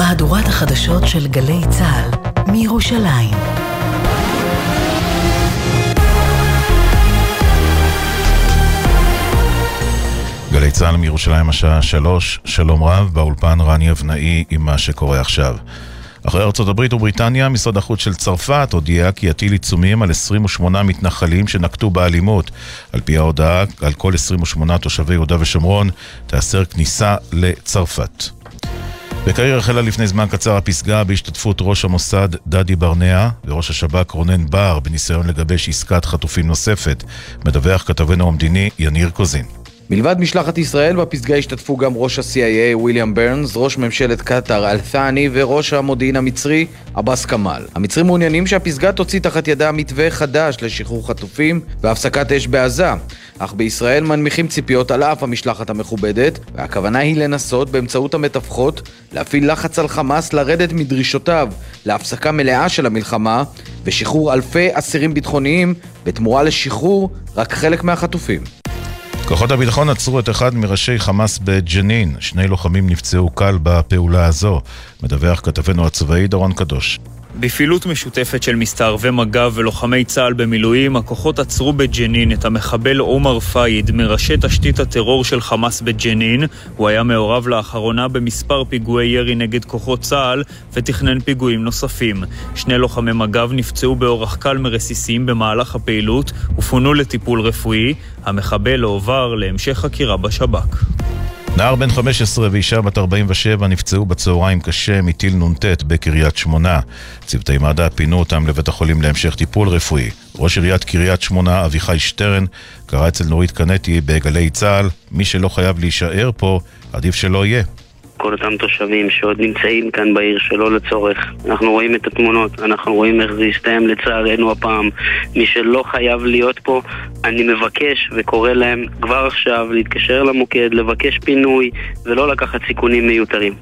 מהדורת החדשות של גלי צה"ל מירושלים. גלי צה"ל מירושלים השעה שלוש, שלום רב, באולפן רני אבנאי עם מה שקורה עכשיו. אחרי ארצות הברית ובריטניה, משרד החוץ של צרפת הודיע כי יטיל עיצומים על 28 מתנחלים שנקטו באלימות. על פי ההודעה, על כל 28 תושבי יהודה ושומרון תיאסר כניסה לצרפת. בקהיר החלה לפני זמן קצר הפסגה בהשתתפות ראש המוסד דדי ברנע וראש השב"כ רונן בר בניסיון לגבש עסקת חטופים נוספת. מדווח כתבנו המדיני יניר קוזין. מלבד משלחת ישראל, בפסגה השתתפו גם ראש ה-CIA וויליאם ברנס, ראש ממשלת קטאר אל-ת'אני וראש המודיעין המצרי עבאס כמאל. המצרים מעוניינים שהפסגה תוציא תחת ידה מתווה חדש לשחרור חטופים והפסקת אש בעזה, אך בישראל מנמיכים ציפיות על אף המשלחת המכובדת, והכוונה היא לנסות באמצעות המתווכות להפעיל לחץ על חמאס לרדת מדרישותיו להפסקה מלאה של המלחמה ושחרור אלפי אסירים ביטחוניים בתמורה לשחרור רק חלק מהחטופים. כוחות הביטחון עצרו את אחד מראשי חמאס בג'נין. שני לוחמים נפצעו קל בפעולה הזו. מדווח כתבנו הצבאי דורון קדוש. בפעילות משותפת של מסתערבי מג"ב ולוחמי צה"ל במילואים, הכוחות עצרו בג'נין את המחבל עומר פאיד מראשי תשתית הטרור של חמאס בג'נין. הוא היה מעורב לאחרונה במספר פיגועי ירי נגד כוחות צה"ל ותכנן פיגועים נוספים. שני לוחמי מג"ב נפצעו באורח קל מרסיסים במהלך הפעילות ופונו לטיפול רפואי. המחבל הועבר להמשך חקירה בשב"כ. נער בן 15 ואישה בת 47 נפצעו בצהריים קשה מטיל נ"ט בקריית שמונה. צוותי מד"א פינו אותם לבית החולים להמשך טיפול רפואי. ראש עיריית קריית שמונה, אביחי שטרן, קרא אצל נורית קנטי בגלי צה"ל, מי שלא חייב להישאר פה, עדיף שלא יהיה. כל אותם תושבים שעוד נמצאים כאן בעיר שלא לצורך. אנחנו רואים את התמונות, אנחנו רואים איך זה יסתיים לצערנו הפעם. מי שלא חייב להיות פה, אני מבקש וקורא להם כבר עכשיו להתקשר למוקד, לבקש פינוי ולא לקחת סיכונים מיותרים.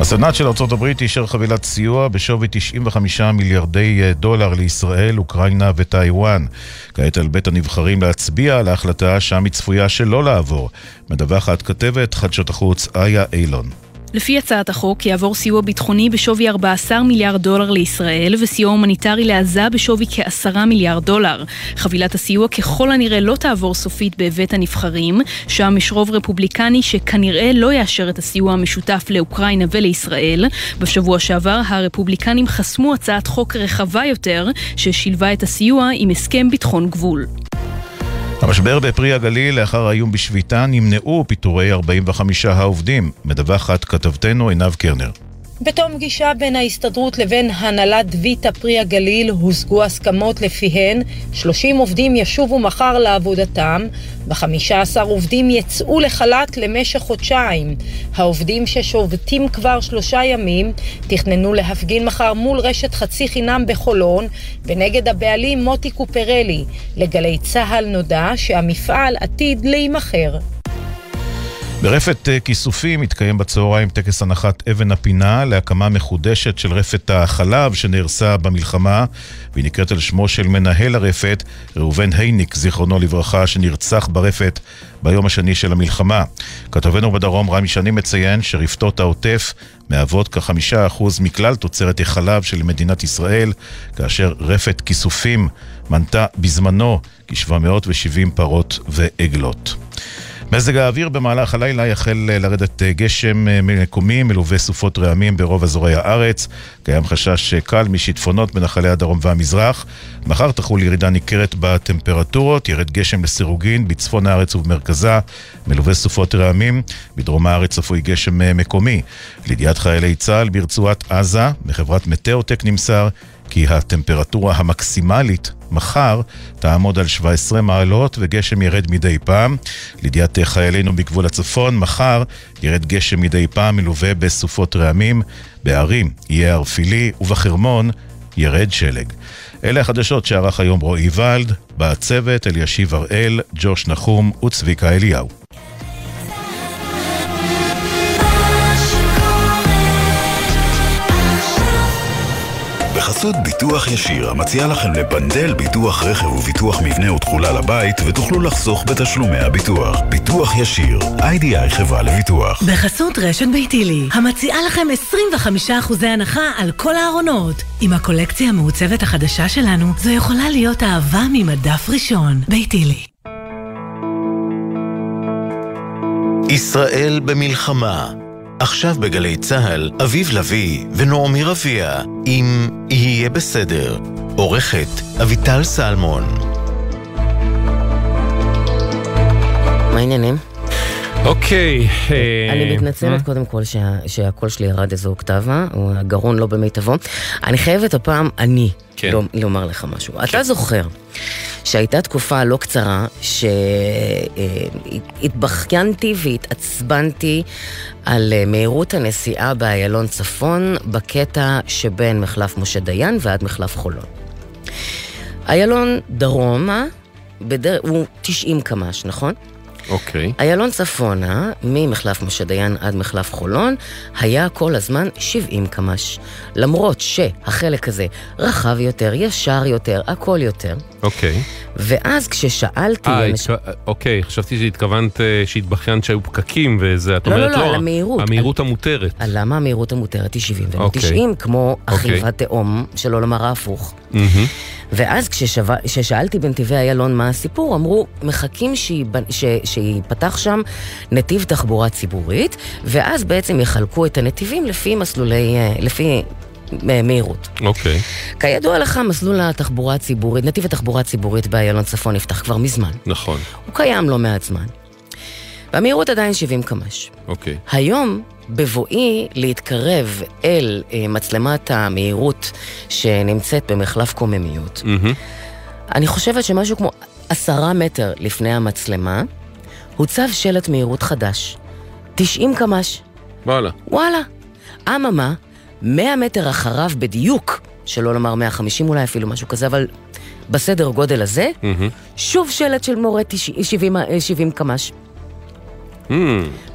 הסנאט של ארה"ב אישר חבילת סיוע בשווי 95 מיליארדי אה, דולר לישראל, אוקראינה וטיוואן. כעת על בית הנבחרים להצביע על ההחלטה שם היא צפויה שלא לעבור. מדווחת כתבת חדשות החוץ איה אילון. לפי הצעת החוק יעבור סיוע ביטחוני בשווי 14 מיליארד דולר לישראל וסיוע הומניטרי לעזה בשווי כ-10 מיליארד דולר. חבילת הסיוע ככל הנראה לא תעבור סופית בבית הנבחרים, שם יש רוב רפובליקני שכנראה לא יאשר את הסיוע המשותף לאוקראינה ולישראל. בשבוע שעבר הרפובליקנים חסמו הצעת חוק רחבה יותר ששילבה את הסיוע עם הסכם ביטחון גבול. המשבר בפרי הגליל לאחר האיום בשביתה נמנעו פיטורי 45 העובדים, מדווחת כתבתנו עינב קרנר. בתום פגישה בין ההסתדרות לבין הנהלת ויטה פרי הגליל הושגו הסכמות לפיהן 30 עובדים ישובו מחר לעבודתם ו-15 עובדים יצאו לחל"ת למשך חודשיים. העובדים ששובתים כבר שלושה ימים תכננו להפגין מחר מול רשת חצי חינם בחולון ונגד הבעלים מוטי קופרלי. לגלי צה"ל נודע שהמפעל עתיד להימכר. ברפת אה, כיסופים התקיים בצהריים טקס הנחת אבן הפינה להקמה מחודשת של רפת החלב שנהרסה במלחמה והיא נקראת על שמו של מנהל הרפת, ראובן הייניק, זיכרונו לברכה, שנרצח ברפת ביום השני של המלחמה. כתבנו בדרום רמי שני מציין שרפתות העוטף מהוות כחמישה אחוז מכלל תוצרת החלב של מדינת ישראל, כאשר רפת כיסופים מנתה בזמנו כ-770 פרות ועגלות. מזג האוויר במהלך הלילה יחל אה, לרדת אה, גשם אה, מקומי מלווה סופות רעמים ברוב אזורי הארץ. קיים חשש קל משיטפונות בנחלי הדרום והמזרח. מחר תחול ירידה ניכרת בטמפרטורות, ירד גשם לסירוגין בצפון הארץ ובמרכזה, מלווה סופות רעמים. בדרום הארץ צפוי גשם מקומי. לידיעת חיילי צה"ל ברצועת עזה, מחברת מטאוטק נמסר כי הטמפרטורה המקסימלית מחר תעמוד על 17 מעלות וגשם ירד מדי פעם. לידיעת חיילינו בגבול הצפון, מחר ירד גשם מדי פעם מלווה בסופות רעמים. בערים יהיה ערפילי ובחרמון ירד שלג. אלה החדשות שערך היום רועי ולד, בצוות אלישיב הראל, ג'וש נחום וצביקה אליהו. בחסות ביטוח ישיר, המציע לכם לבנדל ביטוח רכב וביטוח מבנה ותכולה לבית, ותוכלו לחסוך בתשלומי הביטוח. ביטוח ישיר, איי-די-איי חברה לביטוח. בחסות רשת ביתילי, המציעה לכם 25% הנחה על כל הארונות. עם הקולקציה המעוצבת החדשה שלנו, זו יכולה להיות אהבה ממדף ראשון. ביתילי. ישראל במלחמה עכשיו בגלי צה"ל, אביב לביא ונעמי רביע, אם יהיה בסדר. עורכת אביטל סלמון. מה העניינים? אוקיי. אני מתנצלת קודם כל שהקול שלי ירד איזו אוקטבה, או הגרון לא במיטבו. אני חייבת הפעם, אני, כן. לומר לך משהו. אתה זוכר שהייתה תקופה לא קצרה שהתבכיינתי והתעצבנתי על מהירות הנסיעה באיילון צפון בקטע שבין מחלף משה דיין ועד מחלף חולון. איילון דרומה, בדר... הוא 90 קמ"ש, נכון? אוקיי. Okay. איילון צפונה, ממחלף משה דיין עד מחלף חולון, היה כל הזמן 70 קמ"ש. למרות שהחלק הזה רחב יותר, ישר יותר, הכל יותר. אוקיי. Okay. ואז כששאלתי... אה, למש... אוקיי, חשבתי שהתכוונת אה, שהתבכיינת שהיו פקקים וזה, את לא, אומרת לא. לא, לא, על המהירות. המהירות על... המותרת. על למה המהירות המותרת היא 70 ולא okay. 90, כמו אחיו okay. התאום, שלא לומר ההפוך. Mm-hmm. ואז כששאל, כששאלתי בנתיבי איילון מה הסיפור, אמרו, מחכים שייפתח שם נתיב תחבורה ציבורית, ואז בעצם יחלקו את הנתיבים לפי מסלולי, אה, לפי אה, מהירות. אוקיי. Okay. כידוע לך, מסלול התחבורה הציבורית, נתיב התחבורה הציבורית באיילון צפון נפתח כבר מזמן. נכון. הוא קיים לא מעט זמן. והמהירות עדיין 70 קמ"ש. אוקיי. Okay. היום, בבואי להתקרב אל אה, מצלמת המהירות שנמצאת במחלף קוממיות, mm-hmm. אני חושבת שמשהו כמו עשרה מטר לפני המצלמה, הוצב שלט מהירות חדש. 90 קמ"ש. וואלה. וואלה. אממה, 100 מטר אחריו בדיוק, שלא לומר 150 אולי אפילו משהו כזה, אבל בסדר גודל הזה, mm-hmm. שוב שלט של מורה 70, 70 קמ"ש. Mm.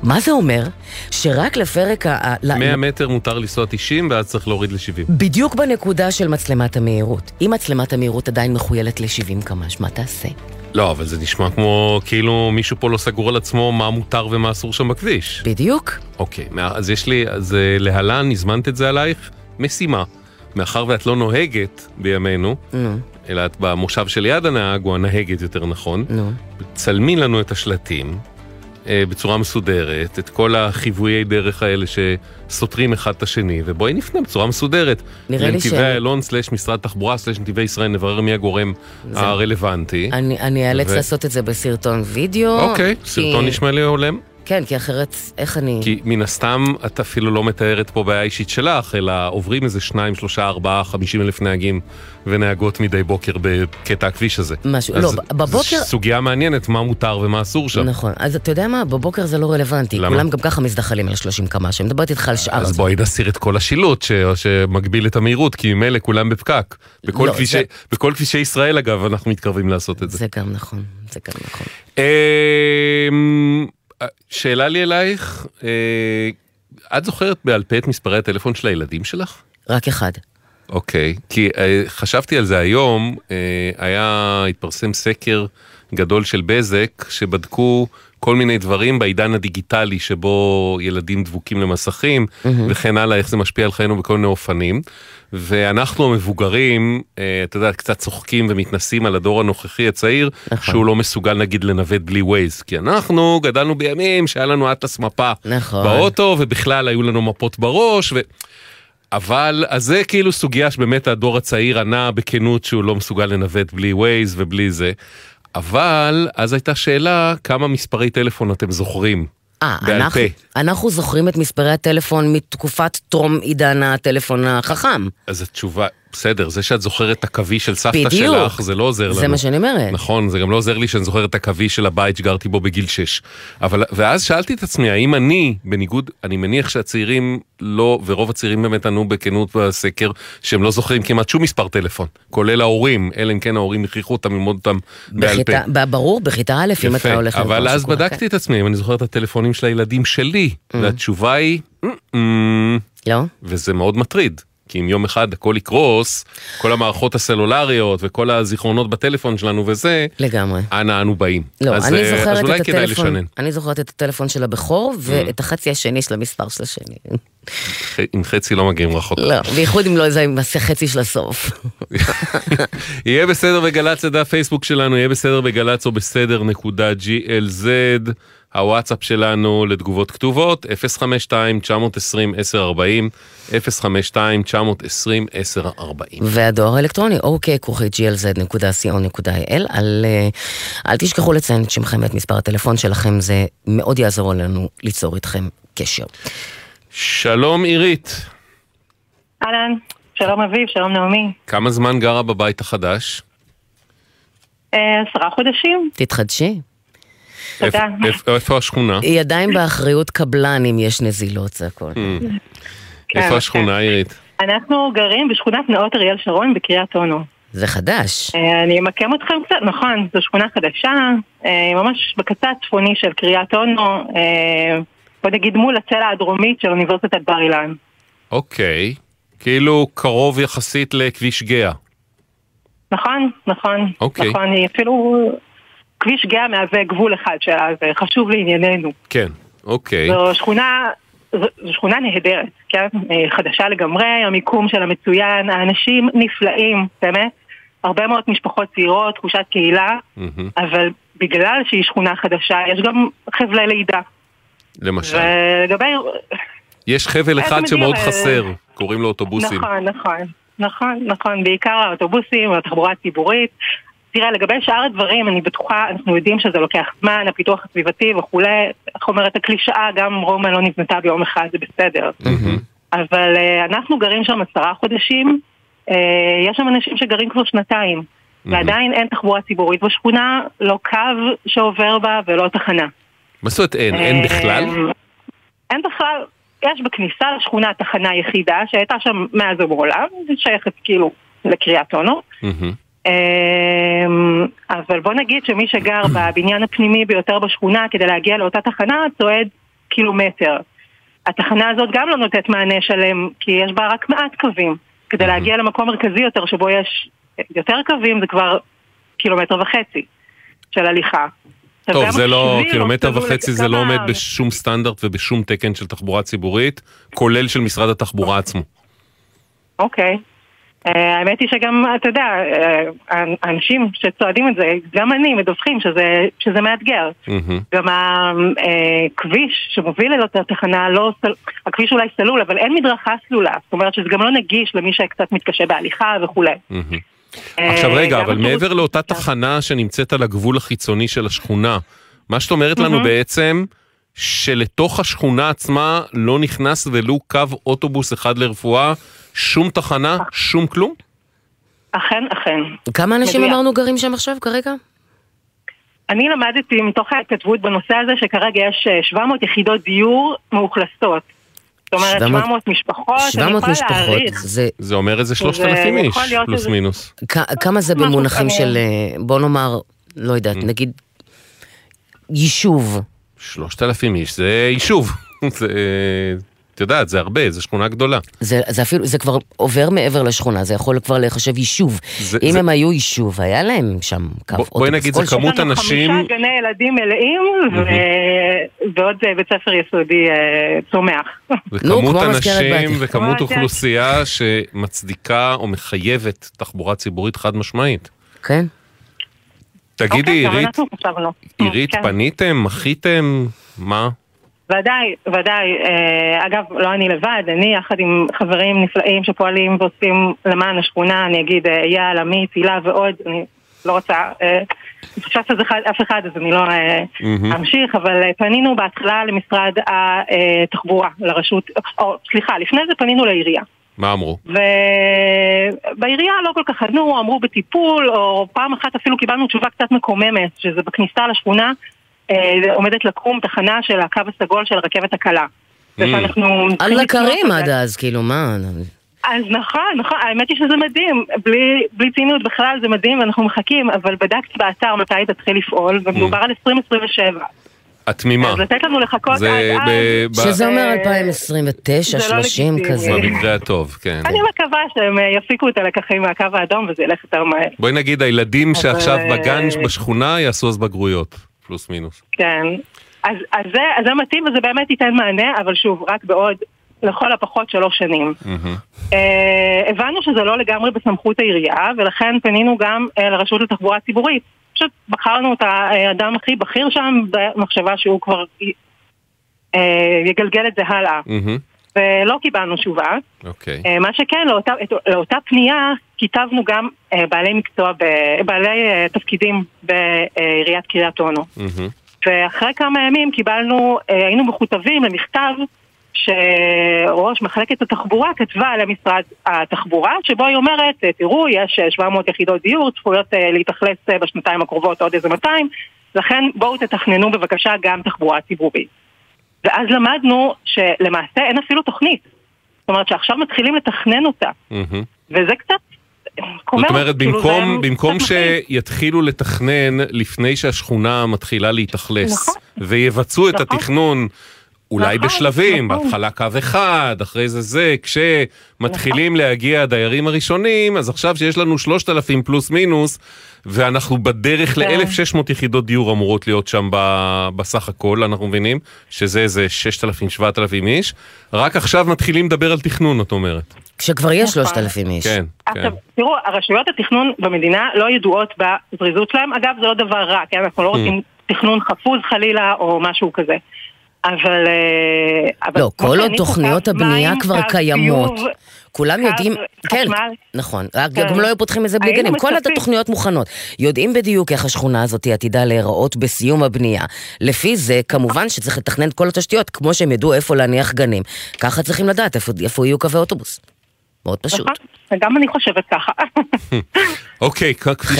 מה זה אומר? שרק לפרק ה... 100 מטר מותר לנסוע 90 ואז צריך להוריד ל-70. בדיוק בנקודה של מצלמת המהירות. אם מצלמת המהירות עדיין מחוילת ל-70 קמ"ש, מה תעשה? לא, אבל זה נשמע כמו כאילו מישהו פה לא סגור על עצמו מה מותר ומה אסור שם בכביש. בדיוק. אוקיי, אז יש לי, אז להלן, הזמנת את זה עלייך? משימה. מאחר ואת לא נוהגת בימינו, mm. אלא את במושב שליד הנהג, או הנהגת יותר נכון, mm. צלמי לנו את השלטים, בצורה מסודרת, את כל החיוויי דרך האלה שסותרים אחד את השני, ובואי נפנה בצורה מסודרת. נראה לי ש... לנתיבי איילון סלש משרד תחבורה סלש נתיבי ישראל, נברר מי הגורם זה... הרלוונטי. אני, אני אאלץ ו... לעשות את זה בסרטון וידאו. אוקיי, כי... סרטון נשמע לי הולם. כן, כי אחרת, איך אני... כי מן הסתם את אפילו לא מתארת פה בעיה אישית שלך, אלא עוברים איזה שניים, שלושה, ארבעה, חמישים אלף נהגים ונהגות מדי בוקר בקטע הכביש הזה. משהו, לא, בבוקר... זו סוגיה מעניינת, מה מותר ומה אסור שם. נכון, אז אתה יודע מה, בבוקר זה לא רלוונטי. למה? כולם גם ככה מזדחלים על 30 קמ"ש, אני מדברת איתך על שאר אז בואי נסיר את כל השילוט ש... שמגביל את המהירות, כי ממילא כולם בפקק. בכל, לא, כבישי, זה... בכל כבישי ישראל אגב, אנחנו מתקרבים לעשות את זה. זה גם נכון, זה גם נכון. אמ, שאלה לי אלייך, אה, את זוכרת בעל פה את מספרי הטלפון של הילדים שלך? רק אחד. אוקיי, כי אה, חשבתי על זה היום, אה, היה, התפרסם סקר גדול של בזק, שבדקו כל מיני דברים בעידן הדיגיטלי שבו ילדים דבוקים למסכים mm-hmm. וכן הלאה, איך זה משפיע על חיינו בכל מיני אופנים. ואנחנו המבוגרים, אה, אתה יודע, קצת צוחקים ומתנסים על הדור הנוכחי הצעיר, נכון. שהוא לא מסוגל נגיד לנווט בלי ווייז, כי אנחנו גדלנו בימים שהיה לנו אטלס מפה נכון. באוטו, ובכלל היו לנו מפות בראש, ו... אבל, אז זה כאילו סוגיה שבאמת הדור הצעיר ענה בכנות שהוא לא מסוגל לנווט בלי ווייז ובלי זה. אבל אז הייתה שאלה כמה מספרי טלפון אתם זוכרים. אה, אנחנו, אנחנו זוכרים את מספרי הטלפון מתקופת טרום עידן הטלפון החכם. אז התשובה, בסדר, זה שאת זוכרת את הקווי של סבתא בדיוק. שלך, זה לא עוזר לנו. זה מה שאני אומרת. נכון, זה גם לא עוזר לי שאני זוכר את הקווי של הבית שגרתי בו בגיל 6. אבל, ואז שאלתי את עצמי, האם אני, בניגוד, אני מניח שהצעירים לא, ורוב הצעירים באמת ענו בכנות בסקר, שהם לא זוכרים כמעט שום מספר טלפון, כולל ההורים, אלא אם כן ההורים הכריחו אותם ללמוד אותם בעל פה. ברור, בכיתה א', אם אתה הולך... אבל אז בדקתי כן. את עצמי, אם אני זוכר את הטלפונים של הילדים שלי, mm. והתשובה היא, לא. וזה מאוד מטריד. כי אם יום אחד הכל יקרוס, כל המערכות הסלולריות וכל הזיכרונות בטלפון שלנו וזה, לגמרי. אנה אנו באים. לא, אז, אני אה, זוכרת אז אולי את כדאי הטלפון, לשנן. אני זוכרת את הטלפון של הבכור, Mm. ואת החצי השני של המספר של השני. עם חצי לא מגיעים רחוק. לא, בייחוד אם לא זה עם החצי של הסוף. יהיה בסדר בגל"צ, זה דף פייסבוק שלנו, יהיה בסדר בגל"צ או בסדר נקודה glz. הוואטסאפ שלנו לתגובות כתובות, 052-920-1040, 052-920-1040. והדואר האלקטרוני, אוקיי, כרוכית glz.co.il, אל, אה, אל תשכחו לציין את שמכם ואת מספר הטלפון שלכם, זה מאוד יעזור לנו ליצור איתכם קשר. שלום עירית, אהלן, שלום אביב, שלום נעמי. כמה זמן גרה בבית החדש? אה, עשרה חודשים, תתחדשי. תודה. איפ- איפ- איפה השכונה? היא עדיין באחריות קבלן אם יש נזילות, זה הכל. איפה השכונה עירית? אנחנו גרים בשכונת נאות אריאל שרון בקריית אונו. זה חדש. אה, אני אמקם אתכם קצת, נכון, זו שכונה חדשה, אה, ממש בקצה הצפוני של קריית אונו, אה, בוא נגיד מול הצלע הדרומית של אוניברסיטת בר אילן. אוקיי, כאילו קרוב יחסית לכביש גאה. נכון, נכון, אוקיי. נכון, היא אפילו כביש גאה מהווה גבול אחד שלה, זה חשוב לענייננו. כן, אוקיי. זו שכונה, זו, שכונה נהדרת, כן? אה, חדשה לגמרי, המיקום שלה מצוין, האנשים נפלאים, באמת. הרבה מאוד משפחות צעירות, תחושת קהילה, מהמם. אבל בגלל שהיא שכונה חדשה, יש גם חבלי לידה. למשל. ולגבי... יש חבל אה, אחד שמאוד אה, חסר, קוראים לו אוטובוסים. נכון, נכון, נכון, נכון, בעיקר האוטובוסים, התחבורה הציבורית. תראה, לגבי שאר הדברים, אני בטוחה, אנחנו יודעים שזה לוקח זמן, הפיתוח הסביבתי וכולי, איך אומרת הקלישאה, גם רומא לא נבנתה ביום אחד, זה בסדר. אבל uh, אנחנו גרים שם עשרה חודשים, uh, יש שם אנשים שגרים כבר שנתיים, ועדיין אין תחבורה ציבורית בשכונה, לא קו שעובר בה ולא תחנה. מה זאת אומרת אין? אין בכלל? אה, אין בכלל, יש בכניסה לשכונה תחנה יחידה שהייתה שם מאז ומעולם, שייכת כאילו לקריית אונו. מהמם. אמ, אבל בוא נגיד שמי שגר בבניין הפנימי ביותר בשכונה כדי להגיע לאותה תחנה צועד קילומטר. התחנה הזאת גם לא נותנת מענה שלם, כי יש בה רק מעט קווים. כדי להגיע למקום מרכזי יותר שבו יש יותר קווים זה כבר קילומטר וחצי של הליכה. טוב, זה לא, קילומטר וחצי זה לא עומד בשום סטנדרט ובשום תקן של תחבורה ציבורית, כולל של משרד התחבורה עצמו. אוקיי. אה, האמת היא שגם, אתה יודע, אה, האנשים שצועדים את זה, גם אני, מדווחים שזה, שזה מאתגר. מהמם. גם הכביש שמוביל אל אותה תחנה, לא, הכביש אולי סלול, אבל אין מדרכה סלולה. זאת אומרת שזה גם לא נגיש למי שקצת מתקשה בהליכה וכולי. אה, עכשיו רגע, אבל מעבר לאותה תחנה שנמצאת על הגבול החיצוני של השכונה, מה שאת אומרת לנו. בעצם, שלתוך השכונה עצמה לא נכנס ולו קו אוטובוס אחד לרפואה, שום תחנה, שום כלום? אכן, אכן. כמה אנשים מדויק. אמרנו גרים שם עכשיו כרגע? אני למדתי מתוך ההתכתבות בנושא הזה שכרגע יש אה, 700 יחידות דיור מאוכלסות. זאת אומרת 700 700 משפחות, אני 700 יכולה משפחות, להעריך. זה... זה אומר איזה זה 3,000 איש, פלוס איזה- מינוס. כ- כמה זה במונחים. של, אה, בוא נאמר, לא יודעת, Mm. נגיד, יישוב. 3,000 איש, זה יישוב. זה, את יודעת, זה הרבה, זו שכונה גדולה. זה, זה אפילו, זה כבר עובר מעבר לשכונה, זה יכול כבר להיחשב יישוב. זה- אם זה- הם היו יישוב, היה להם שם קו בוא- אוטובוס. בואי נגיד, זה. כמות יש לנו אנשים- חמישה גני ילדים מלאים ועוד אה, בית ספר יסודי אה, צומח. וכמות כמו מזכרת אנשים. וכמות כמו אוכלוסייה שמצדיקה או מחייבת תחבורה ציבורית חד משמעית. כן. תגידי, אוקיי, עירית. עירית, כן. פניתם, מחיתם, מה? ודאי, ודאי. אה, אגב, לא אני לבד, אני יחד עם חברים נפלאים שפועלים ועושים למען השכונה, אני אגיד אה, אייל, עמית, הילה ועוד, אני לא רוצה אה, לפספס את אחד- אף אחד אז אני לא אה. אמשיך, אבל אה, פנינו בהתחלה למשרד התחבורה, לרשות, או סליחה, לפני זה פנינו לעירייה. מה אמרו? ובעירייה לא כל כך ענו, אמרו בטיפול, או פעם אחת אפילו קיבלנו תשובה קצת מקוממת, שזה בכניסה לשכונה אה, עומדת לקום תחנה של הקו הסגול של הרכבת הקלה. ושאנחנו על לפנות עד. אז, כאילו, מה? אז נכון, נכון, האמת היא שזה מדהים, בלי, בלי ציניות בכלל זה מדהים ואנחנו מחכים, אבל בדקתי באתר מתי היא תתחיל לפעול, ומדובר על 2027. התמימה. אז לתת לנו לחכות עד אז... שזה אומר 2029, 30 לא כזה. במקרה הטוב, כן. אני מקווה שהם יפיקו את הלקחים מהקו האדום וזה ילך יותר מהר. בואי נגיד, הילדים שעכשיו בגן בשכונה יעשו אז בגרויות, פלוס מינוס. כן. אז, אז, זה, אז זה מתאים וזה באמת ייתן מענה, אבל שוב, רק בעוד לכל הפחות שלוש שנים. Mm-hmm. אה, הבנו שזה לא לגמרי בסמכות העירייה, ולכן פנינו גם אה, לרשות לתחבורה ציבורית. פשוט בחרנו את האדם הכי בכיר שם, במחשבה שהוא כבר אה, יגלגל את זה הלאה. Mm-hmm. ולא קיבלנו תשובה. Okay. אוקיי. אה, מה שכן, לאותה, לאותה פנייה כיתבנו גם אה, בעלי מקצוע, בעלי אה, תפקידים בעיריית קריית אונו. Mm-hmm. ואחרי כמה ימים קיבלנו, היינו מכותבים למכתב שראש מחלקת התחבורה כתבה למשרד התחבורה, שבו היא אומרת, תראו, יש 700 יחידות דיור, צפויות להתאכלס בשנתיים הקרובות עוד איזה 200, לכן בואו תתכננו בבקשה גם תחבורה ציבורית. ואז למדנו שלמעשה אין אפילו תוכנית. זאת אומרת שעכשיו מתחילים לתכנן אותה. Mm-hmm. וזה קצת זאת אומרת, כאילו במקום, במקום שיתחילו לתכנן לפני שהשכונה מתחילה להתאכלס, נכון, ויבצעו את נכון. התכנון אולי נכון, בשלבים, נכון. בהתחלה קו אחד, אחרי זה זה, כשמתחילים נכון. להגיע הדיירים הראשונים, אז עכשיו שיש לנו 3,000 פלוס מינוס, ואנחנו בדרך כן. ל-1,600 יחידות דיור אמורות להיות שם בסך הכל, אנחנו מבינים, שזה איזה 6,000-7,000 איש, רק עכשיו מתחילים לדבר על תכנון, את אומרת. כשכבר יש 3,000 איש. כן, כן. עכשיו, תראו, הרשויות התכנון במדינה לא ידועות בזריזות שלהם, אגב, זה לא דבר רע, כן? אנחנו לא mm. רוצים תכנון חפוז חלילה, או משהו כזה. אבל... אה, לא, כל עוד תוכניות הבנייה כבר קיימות. כולם יודעים, כן, נכון, כן. גם לא היו פותחים את זה בלי גנים, כל התוכניות מוכנות. יודעים בדיוק איך השכונה הזאת עתידה להיראות בסיום הבנייה. לפי זה, כמובן שצריך לתכנן את כל התשתיות, כמו שהם ידעו איפה להניח גנים. ככה צריכים לדעת איפה יהיו קווי אוטובוס. מאוד פשוט. נכון, וגם אני חושבת ככה. אוקיי, כפי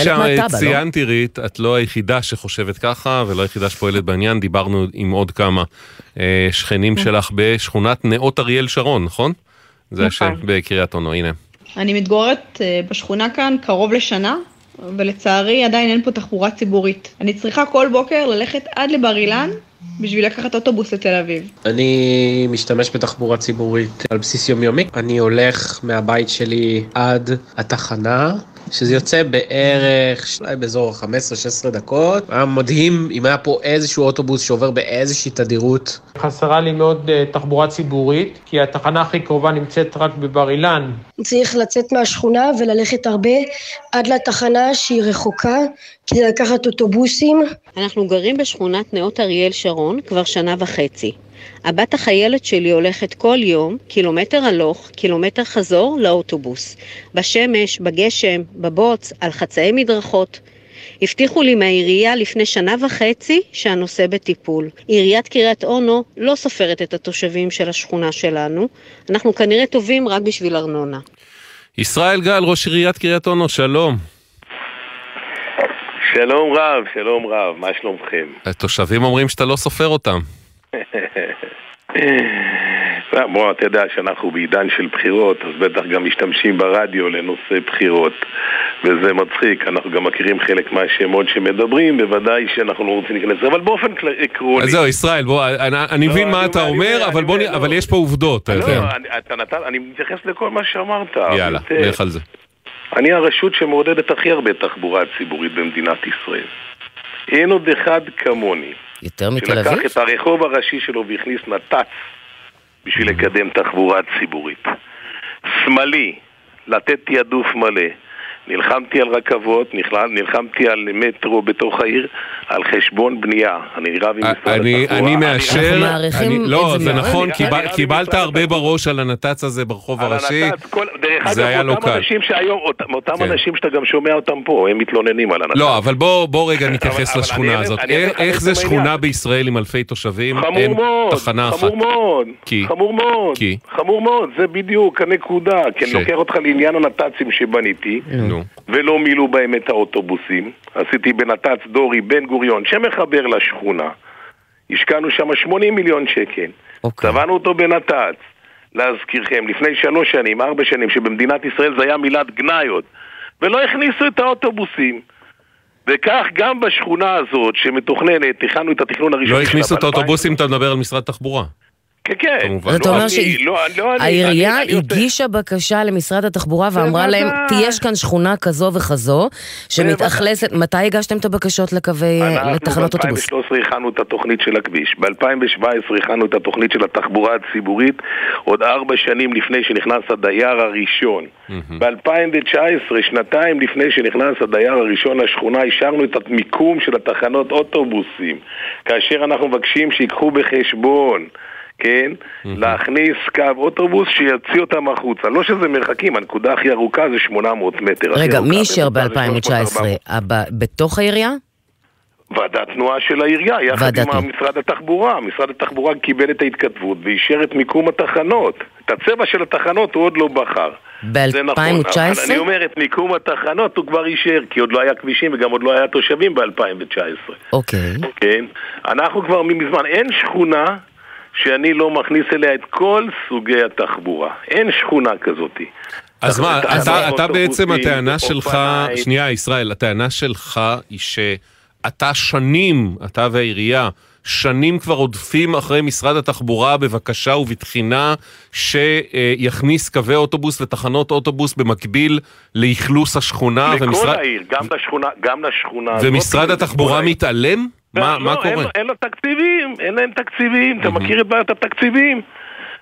שציינתי, רית, את לא היחידה שחושבת ככה, ולא היחידה שפועלת בעניין, דיברנו עם עוד כמה אה, שכנים כן. שלך בשכונת נאות אריאל שרון, נכון? זה השם נכון. בקריית אונו, הנה. אני מתגוררת אה, בשכונה כאן קרוב לשנה, ולצערי עדיין אין פה תחבורה ציבורית. אני צריכה כל בוקר ללכת עד לבר אילן בשביל לקחת אוטובוס לתל אביב. אני משתמש בתחבורה ציבורית על בסיס יומיומי. אני הולך מהבית שלי עד התחנה, שזה יוצא בערך, אולי באזור 15-16 דקות. היה מדהים אם היה פה איזשהו אוטובוס שעובר באיזושהי תדירות. חסרה לי מאוד uh, תחבורה ציבורית, כי התחנה הכי קרובה נמצאת רק בבר אילן. צריך לצאת מהשכונה וללכת הרבה עד לתחנה שהיא רחוקה, כדי לקחת אוטובוסים. אנחנו גרים בשכונת נאות אריאל שרון כבר שנה וחצי. הבת החיילת שלי הולכת כל יום, קילומטר הלוך, קילומטר חזור, לאוטובוס. בשמש, בגשם, בבוץ, על חצאי מדרכות. הבטיחו לי מהעירייה לפני שנה וחצי שהנושא בטיפול. עיריית קריית אונו לא סופרת את התושבים של השכונה שלנו. אנחנו כנראה טובים רק בשביל ארנונה. ישראל גל, ראש עיריית קריית אונו, שלום. שלום רב, שלום רב, מה שלומכם? התושבים אומרים שאתה לא סופר אותם. בוא, אתה יודע שאנחנו בעידן של בחירות, אז בטח גם משתמשים ברדיו לנושא בחירות וזה מצחיק, אנחנו גם מכירים חלק מהשמות שמדברים, בוודאי שאנחנו לא רוצים להיכנס לזה, אבל באופן עקרוני... אז זהו, ישראל, בוא, אני מבין לא, מה אתה אומר, אבל יש פה עובדות. לא, אני מתייחס לכל מה שאמרת. יאללה, לך על זה. אני הרשות שמעודדת הכי הרבה תחבורה ציבורית במדינת ישראל. אין עוד אחד כמוני. יותר מתל אביב? שלקח את הרחוב הראשי שלו והכניס נת"צ בשביל לקדם תחבורה ציבורית. שמאלי, לתת תעדוף מלא. נלחמתי על רכבות, נלחמתי על מטרו בתוך העיר, על חשבון בנייה. אני רב עם משרד התחבורה. אני מאשר, לא, זה נכון, קיבלת הרבה בראש על הנת"צ הזה ברחוב הראשי, זה היה לא קל. אותם כן. אנשים שאתה גם שומע אותם פה, הם מתלוננים על הנת"צ. לא, אבל בוא רגע נתייחס לשכונה הזאת. איך זה שכונה בישראל עם אלפי תושבים, אין תחנה אחת? חמור מאוד, חמור מאוד, חמור מאוד, זה בדיוק הנקודה, כי אני לוקח אותך לעניין הנת"צים שבניתי. נו. ולא מילאו בהם את האוטובוסים. עשיתי בנת"צ דורי בן גוריון שמחבר לשכונה. השקענו שם 80 מיליון שקל. אוקיי. צבענו אותו בנת"צ. להזכירכם, לפני שלוש שנים, ארבע שנים, שבמדינת ישראל זה היה מילת גנאיות, ולא הכניסו את האוטובוסים. וכך גם בשכונה הזאת שמתוכננת, הכנו את התכנון הראשון לא הכניסו את האוטובוסים, אתה מדבר על משרד תחבורה. כן, כן. כמובן. זאת אומרת שהעירייה הגישה בקשה למשרד התחבורה ואמרה להם, יש כאן שכונה כזו וכזו, שמתאכלסת, מתי הגשתם את הבקשות לקווי, לתחנות אוטובוס? אנחנו ב-2013 הכנו את התוכנית של הכביש, ב-2017 הכנו את התוכנית של התחבורה הציבורית, עוד ארבע שנים לפני שנכנס הדייר הראשון. ב-2019, שנתיים לפני שנכנס הדייר הראשון לשכונה, אישרנו את המיקום של התחנות אוטובוסים, כאשר אנחנו מבקשים שיקחו בחשבון כן? להכניס קו אוטובוס שיוציא אותם החוצה. לא שזה מרחקים, הנקודה הכי ארוכה זה 800 מטר. רגע, מי אישר ב-2019? בתוך העירייה? ועדת תנועה של העירייה, יחד עם משרד התחבורה. משרד התחבורה קיבל את ההתכתבות ואישר את מיקום התחנות. את הצבע של התחנות הוא עוד לא בחר. ב-2019? נכון, אני אומר, את מיקום התחנות הוא כבר אישר, כי עוד לא היה כבישים וגם עוד לא היה תושבים ב-2019. אוקיי. כן. אנחנו כבר מזמן, אין שכונה שאני לא מכניס אליה את כל סוגי התחבורה. אין שכונה כזאת. אז מה, אתה, אתה בעצם הטענה שלך, שנייה ישראל, הטענה שלך היא שאתה שנים, אתה והעירייה, שנים כבר עודפים אחרי משרד התחבורה בבקשה ובתחינה שיכניס קווי אוטובוס ותחנות אוטובוס במקביל לאכלוס השכונה. לכל ומשרד... העיר, גם לשכונה, גם לשכונה. ומשרד התחבורה מתעלם? מה, לא, מה קורה? אין, אין לו תקציבים, אין להם תקציבים, אתה מכיר את בעיית התקציבים?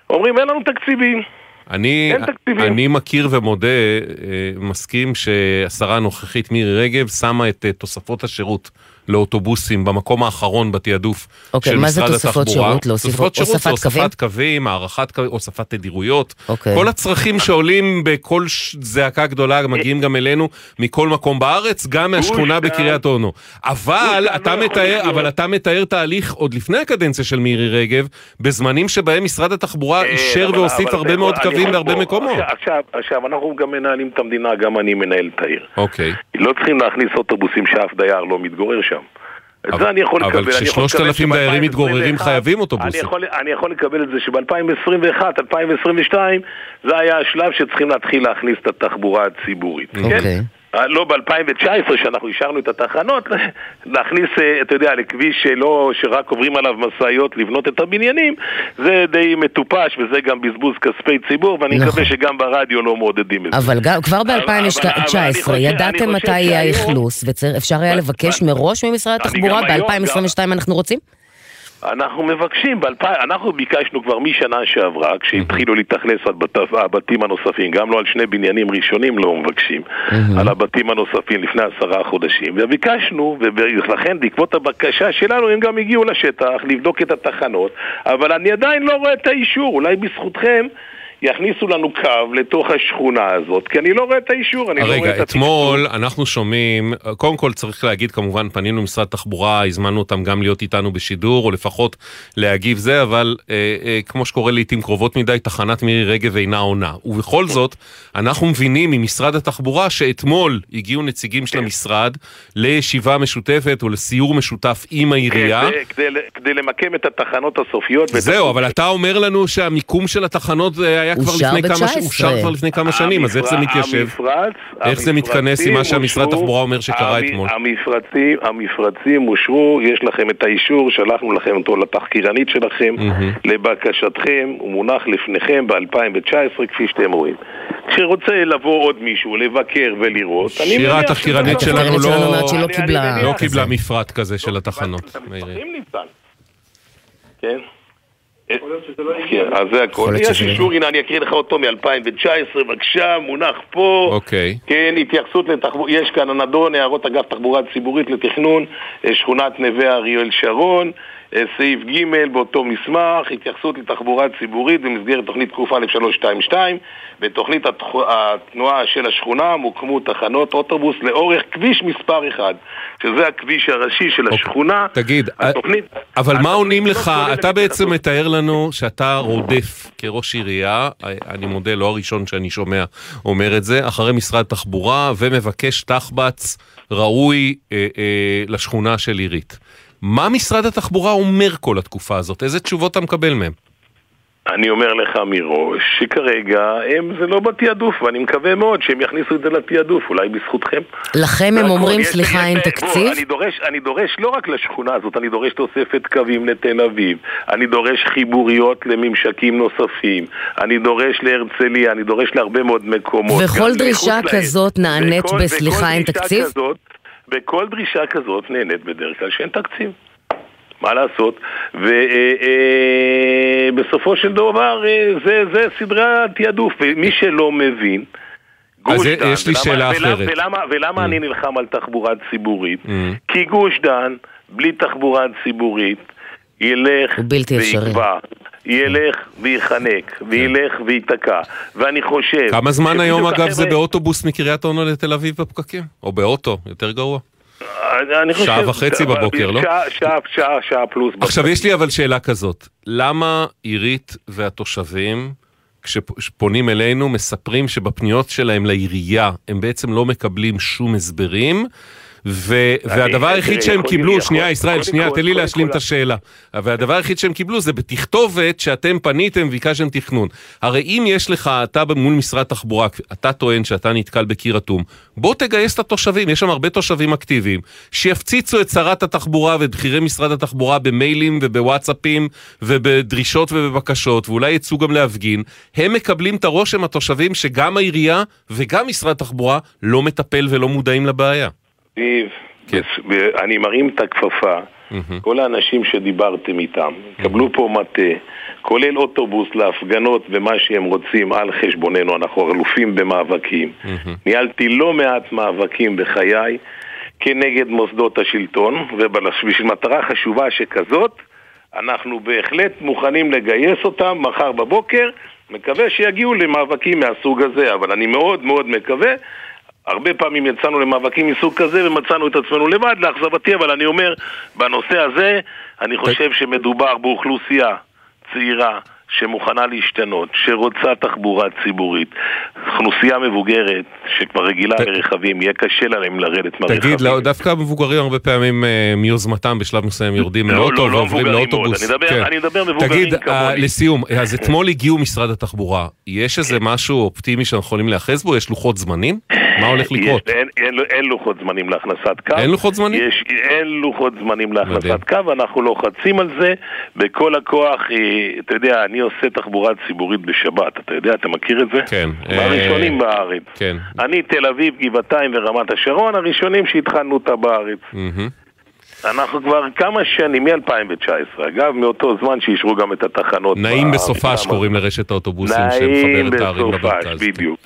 אומרים אין לנו תקציבים. אני, אני מכיר ומודה, אה, מסכים שהשרה הנוכחית מירי רגב שמה את אה, תוספות השירות לאוטובוסים במקום האחרון בתעדוף אוקיי, של משרד התחבורה. אוקיי, מה זה תוספות שירות? להוסיף תוספות שירות הוספת זה קווים? הוספת קווים, הארכת קווים, הוספת תדירויות. אוקיי. כל הצרכים שעולים בכל ש- זעקה גדולה מגיעים גם אלינו מכל מקום בארץ, גם מהשכונה בקריית אונו. אבל אתה מתאר, אבל אתה מתאר תהליך עוד לפני הקדנציה של מירי רגב, בזמנים שבהם משרד התחבורה אישר אבל- והוסיף הרבה מאוד אני קווים בהרבה מקומות. עכשיו- עכשיו, עכשיו, אנחנו גם מנהלים את המדינה, גם אני מנהל את העיר. אוקיי. לא צריכים להכניס אוטובוסים שאף דייר לא מתגורר שם. את זה אני יכול אבל לקבל. אני יכול כששלושת אלפים דיירים מתגוררים שב-2021 חייבים אני אוטובוסים. יכול, אני יכול לקבל את זה שב-2021, 2022, זה היה השלב שצריכים להתחיל להכניס את התחבורה הציבורית. אוקיי. כן? אה, לא ב-2019, שאנחנו אישרנו את התחנות, להכניס, אה, אתה יודע, לכביש שלא, שרק עוברים עליו משאיות לבנות את הבניינים, זה די מטופש וזה גם בזבוז כספי ציבור, ואני נכון. מקווה שגם ברדיו לא מעודדים את זה. אבל גם, כבר אבל- אבל אני ב-2019 חושב- אני ידעתם מתי יהיה האכלוס, ואפשר היה לבקש מראש ממשרד התחבורה, גם היום, ב-2022 אנחנו רוצים? אנחנו מבקשים, ב-2000, אנחנו ביקשנו כבר משנה שעברה, כשהתחילו להתאכלס הבת- הבתים הנוספים, גם לא על שני בניינים ראשונים לא מבקשים, על הבתים הנוספים לפני עשרה חודשים, וביקשנו, ולכן בעקבות הבקשה שלנו הם גם הגיעו לשטח לבדוק את התחנות, אבל אני עדיין לא רואה את האישור, אולי בזכותכם יכניסו לנו קו לתוך השכונה הזאת, כי אני לא רואה את האישור, אני לא רואה את רגע, אתמול אנחנו שומעים, קודם כל צריך להגיד, כמובן פנינו למשרד התחבורה, הזמנו אותם גם להיות איתנו בשידור, או לפחות להגיב זה, אבל אה, אה, כמו שקורה לעיתים קרובות מדי, תחנת מירי רגב אינה עונה. ובכל זאת, אנחנו מבינים ממשרד התחבורה שאתמול הגיעו נציגים של המשרד לישיבה משותפת או לסיור משותף עם העירייה. כדי, כדי, כדי למקם את התחנות הסופיות. זהו, אבל אתה אומר לנו שהמיקום של התחנות אה, היה כבר לפני כמה, ש- ב-19. אושר כבר לפני כמה שנים, אז איך זה מתיישב? איך זה מתכנס עם מה שהמשרד התחבורה אומר שקרה אתמול? המפרצים, המפרצים אושרו, יש לכם את האישור, שלחנו לכם אותו לתחקירנית שלכם, לבקשתכם, הוא מונח לפניכם ב-2019 כפי שאתם רואים. כשרוצה לבוא עוד מישהו לבקר ולראות, אני שירה מניח שלנו התחקירנית שלנו לא לא קיבלה לא כזה. קיבלה מפרט כזה של התחנות. כן? כן, אז זה הכל. יש אישור, הנה אני אקריא לך אותו מ-2019, בבקשה, מונח פה. אוקיי. כן, התייחסות לתחבורה, יש כאן הנדון, הערות אגף תחבורה ציבורית לתכנון, אה, שכונת נווה אריאל שרון, סעיף ג' באותו מסמך, התייחסות לתחבורה ציבורית במסגרת תוכנית קא 322 בתוכנית התנועה של השכונה מוקמו תחנות אוטובוס לאורך כביש מספר 1, שזה הכביש הראשי של השכונה. אוקיי. תגיד, התוכנית... אבל מה עונים לך? כוללת אתה את בעצם מתאר לנו שאתה רודף כראש עירייה, אני מודה, לא הראשון שאני שומע אומר את זה, אחרי משרד תחבורה ומבקש תחבץ ראוי אה, אה, לשכונה של עירית. מה משרד התחבורה אומר כל התקופה הזאת? איזה תשובות אתה מקבל מהם? אני אומר לך מראש שכרגע הם זה לא בתעדוף ואני מקווה מאוד שהם יכניסו את זה לתעדוף, אולי בזכותכם. לכם הם אומרים סליחה אין תקציב? אני דורש, אני דורש לא רק לשכונה הזאת, אני דורש תוספת קווים לתל אביב, אני דורש חיבוריות לממשקים נוספים, אני דורש להרצליה, אני דורש להרבה מאוד מקומות. וכל דרישה כזאת נענית בסליחה אין תקציב? כזאת, וכל דרישה כזאת נהנית בדרך כלל שאין תקציב. מה לעשות? ובסופו של דבר אה, זה, זה סדרי התעדוף, ומי שלא מבין, גוש דן, יש לי שאלה ולמה, אחרת. ולמה, ולמה mm. אני נלחם על תחבורה ציבורית? Mm. כי גוש דן, בלי תחבורה ציבורית, ילך ויקבע. ילך וייחנק, וילך וייתקע, ואני חושב... כמה זמן היום אגב זה באוטובוס מקריית אונו לתל אביב בפקקים? או באוטו, יותר גרוע. שעה וחצי בבוקר, לא? שעה, שעה, שעה, שעה פלוס. עכשיו יש לי אבל שאלה כזאת, למה עירית והתושבים, כשפונים אלינו, מספרים שבפניות שלהם לעירייה הם בעצם לא מקבלים שום הסברים, והדבר היחיד שהם קיבלו, שנייה ישראל, שנייה, תן לי להשלים את השאלה. והדבר היחיד שהם קיבלו זה בתכתובת שאתם פניתם וביקשתם תכנון. הרי אם יש לך, אתה מול משרד תחבורה, אתה טוען שאתה נתקל בקיר אטום, בוא תגייס את התושבים, יש שם הרבה תושבים אקטיביים, שיפציצו את שרת התחבורה ואת בכירי משרד התחבורה במיילים ובוואטסאפים ובדרישות ובבקשות, ואולי יצאו גם להפגין. הם מקבלים את הרושם, התושבים, שגם העירייה וגם משרד התחבורה לא מטפל ולא מודעים לבעיה. זיו, כן. אני מרים את הכפפה, כל האנשים שדיברתם איתם, קבלו פה מטה, כולל אוטובוס להפגנות ומה שהם רוצים על חשבוננו, אנחנו אלופים במאבקים. ניהלתי לא מעט מאבקים בחיי כנגד מוסדות השלטון, ובשביל מטרה חשובה שכזאת, אנחנו בהחלט מוכנים לגייס אותם מחר בבוקר, מקווה שיגיעו למאבקים מהסוג הזה, אבל אני מאוד מאוד מקווה הרבה פעמים יצאנו למאבקים מסוג כזה ומצאנו את עצמנו לבד, לאכזבתי, אבל אני אומר, בנושא הזה, אני חושב שמדובר באוכלוסייה צעירה שמוכנה להשתנות, שרוצה תחבורה ציבורית, אוכלוסייה מבוגרת שכבר רגילה ת... לרכבים, יהיה קשה להם לרדת מהרכבים. תגיד, לא, דווקא המבוגרים הרבה פעמים אה, מיוזמתם בשלב מסוים יורדים לא, לאוטו לא, לא ועוברים לאוטובוס. אני מדבר, כן. אני מדבר מבוגרים תגיד, כמוני. תגיד, לסיום, אז אתמול הגיעו משרד התחבורה, יש איזה משהו אופטימי שאנחנו יכולים להיאחז בו? יש לוחות זמנים? מה הולך לקרות? יש, אין, אין, אין לוחות זמנים להכנסת קו. אין לוחות זמנים? יש, אין לוחות זמנים להכנסת קו, אנחנו לוחצים על זה בכל הכוח. אה, אתה יודע, אני עושה תחבורה ציבורית בשבת, אתה יודע, אתה מכיר את זה? כן. הראשונים אה, בארץ. כן. אני תל אביב, גבעתיים ורמת השרון, הראשונים שהתחלנו אותה בארץ. אנחנו כבר כמה שנים, מ-2019, אגב, מאותו זמן שאישרו גם את התחנות. נעים בסופש קוראים לרשת האוטובוסים שמחבר את הערים למרכז. נעים בסופש, בדיוק.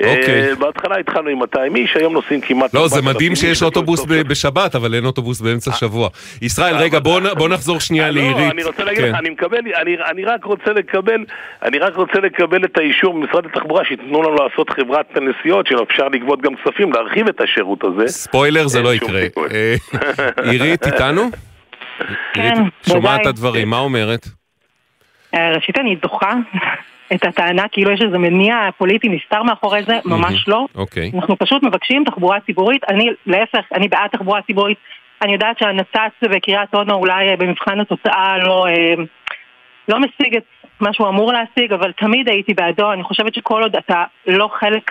אוקיי. בהתחלה התחלנו עם 200 איש, היום נוסעים כמעט... לא, זה מדהים שיש אוטובוס בשבת, אבל אין אוטובוס באמצע שבוע. ישראל, רגע, בוא נחזור שנייה לעירית. אני רוצה להגיד לך, אני מקבל, אני רק רוצה לקבל, אני רק רוצה לקבל את האישור ממשרד התחבורה, שייתנו לנו לעשות חברת נסיעות, שאפשר לגבות גם כספים, להרחיב את השירות הזה. ספוילר, זה לא יקרה. עירית איתנו? כן, שומעת את הדברים, מה אומרת? אה, ראשית אני דוחה את הטענה כאילו יש איזה מניע פוליטי נסתר מאחורי זה, ממש לא. אוקיי. אנחנו פשוט מבקשים תחבורה ציבורית, אני להפך, אני בעד תחבורה ציבורית. אני יודעת שהנת"צ בקריית אונו אולי אה, במבחן התוצאה לא, אה, לא משיג את מה שהוא אמור להשיג, אבל תמיד הייתי בעדו, אני חושבת שכל עוד אתה לא חלק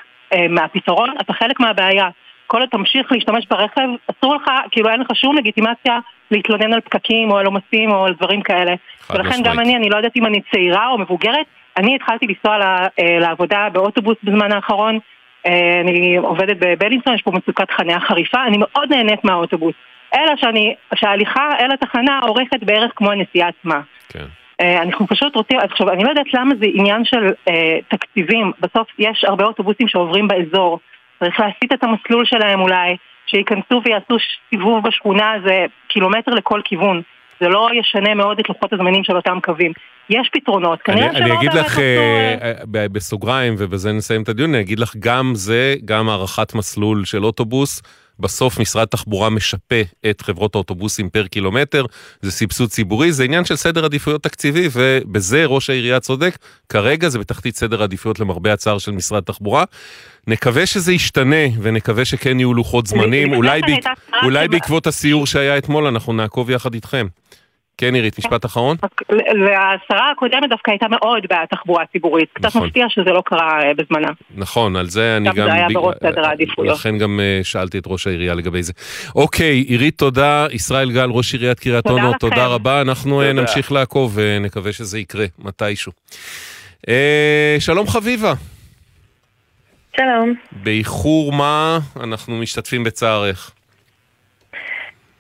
מהפתרון, אתה חלק מהבעיה. כל עוד תמשיך להשתמש ברכב, אסור לך, כאילו אין לך שום לגיטימציה להתלונן על פקקים או על עומסים או על דברים כאלה. ולכן גם אני, אני לא יודעת אם אני צעירה או מבוגרת, אני התחלתי לנסוע אה, לעבודה באוטובוס בזמן האחרון, אה, אני עובדת בבלינסון, יש פה מצוקת חניה חריפה, אני מאוד נהנית מהאוטובוס. אלא שאני, שההליכה אל התחנה אורכת בערך כמו הנסיעה עצמה. כן. Uh, אנחנו פשוט רוצים, עכשיו אני לא יודעת למה זה עניין של uh, תקציבים, בסוף יש הרבה אוטובוסים שעוברים באזור, צריך להסיט את המסלול שלהם אולי, שייכנסו ויעשו סיבוב בשכונה, זה קילומטר לכל כיוון. זה לא ישנה מאוד את לוחות הזמנים של אותם קווים. יש פתרונות, כנראה שלא אני אגיד לך אה, אה, בסוגריים, ובזה נסיים את הדיון, אני אגיד לך גם זה, גם הארכת מסלול של אוטובוס. בסוף משרד תחבורה משפה את חברות האוטובוסים פר קילומטר, זה סבסוד ציבורי, זה עניין של סדר עדיפויות תקציבי, ובזה ראש העירייה צודק, כרגע זה בתחתית סדר עדיפויות למרבה הצער של משרד תחבורה. נקווה שזה ישתנה, ונקווה שכן יהיו לוחות זמנים, אולי, בעק... אולי בעקבות הסיור שהיה אתמול אנחנו נעקוב יחד איתכם. כן, עירית, משפט אחרון? והשרה הקודמת דווקא הייתה מאוד בעד תחבורה ציבורית. קצת נכון. מפתיע שזה לא קרה אה, בזמנה. נכון, על זה אני גם... זה היה בראש סדר העדיפויות. לכן גם אה, שאלתי את ראש העירייה לגבי זה. אוקיי, עירית, תודה. ישראל גל, ראש עיריית קריית אונו, תודה רבה. אנחנו תודה. נמשיך לעקוב ונקווה שזה יקרה מתישהו. שלום חביבה. שלום. באיחור מה אנחנו משתתפים בצערך?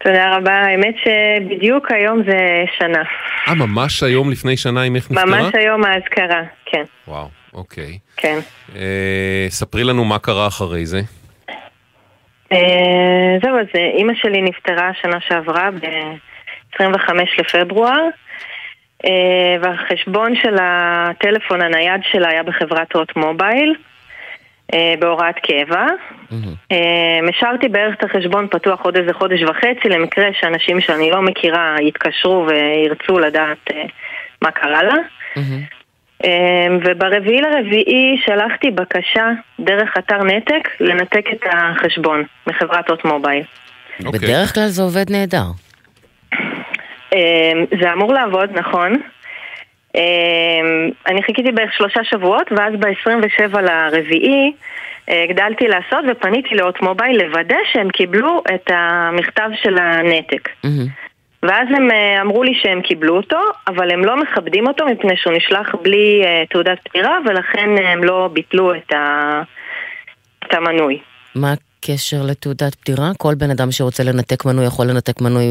תודה רבה, האמת שבדיוק היום זה שנה. אה, ממש היום לפני שנה אמך נפטרה? ממש היום האזכרה, כן. וואו, אוקיי. כן. אה, ספרי לנו מה קרה אחרי זה. אה, זהו, אז אה, אימא שלי נפטרה שנה שעברה ב-25 לפברואר, אה, והחשבון של הטלפון הנייד שלה היה בחברת הוט מובייל. אה, בהוראת קבע. השארתי אה, בערך את החשבון פתוח עוד איזה חודש וחצי למקרה שאנשים שאני לא מכירה יתקשרו וירצו לדעת אה, מה קרה לה. וברביעי לרביעי שלחתי בקשה דרך אתר נתק לנתק את החשבון מחברת הוט מובייל. Okay. בדרך כלל זה עובד נהדר. זה אמור לעבוד, נכון. אמ, אני חיכיתי בערך שלושה שבועות, ואז ב-27 לרביעי אה, הגדלתי לעשות ופניתי לאות מובייל לוודא שהם קיבלו את המכתב של הנתק. ואז הם אה, אמרו לי שהם קיבלו אותו, אבל הם לא מכבדים אותו מפני שהוא נשלח בלי uh, תעודת פטירה, ולכן הם לא ביטלו את, ה... את המנוי. מה הקשר לתעודת פטירה? כל בן אדם שרוצה לנתק מנוי יכול לנתק מנוי,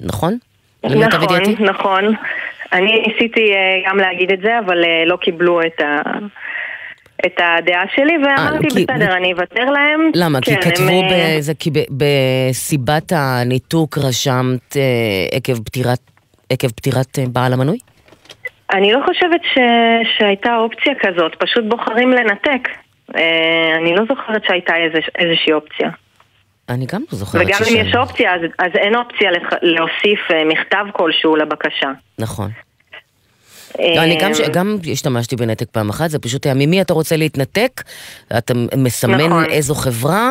נכון? נכון, נכון. אני ניסיתי אה, גם להגיד את זה, אבל אה, לא קיבלו את ה... את הדעה שלי, ואמרתי, 아, בסדר, אני אוותר להם. למה? כן, כי כתבו הם... אה, בזה, כי בסיבת הניתוק רשמת אה, עקב פטירת, עקב פטירת בעל המנוי? אני לא חושבת ש... שהייתה אופציה כזאת, פשוט בוחרים לנתק. אה, אני לא זוכרת שהייתה איז... איזושהי אופציה. אני גם לא זוכרת וגם אם יש אופציה, אז, אז אין אופציה לח... להוסיף uh, מכתב כלשהו לבקשה. נכון. לא, אני גם, גם השתמשתי בנתק פעם אחת, זה פשוט היה ממי אתה רוצה להתנתק, אתה מסמן נכון. איזו חברה,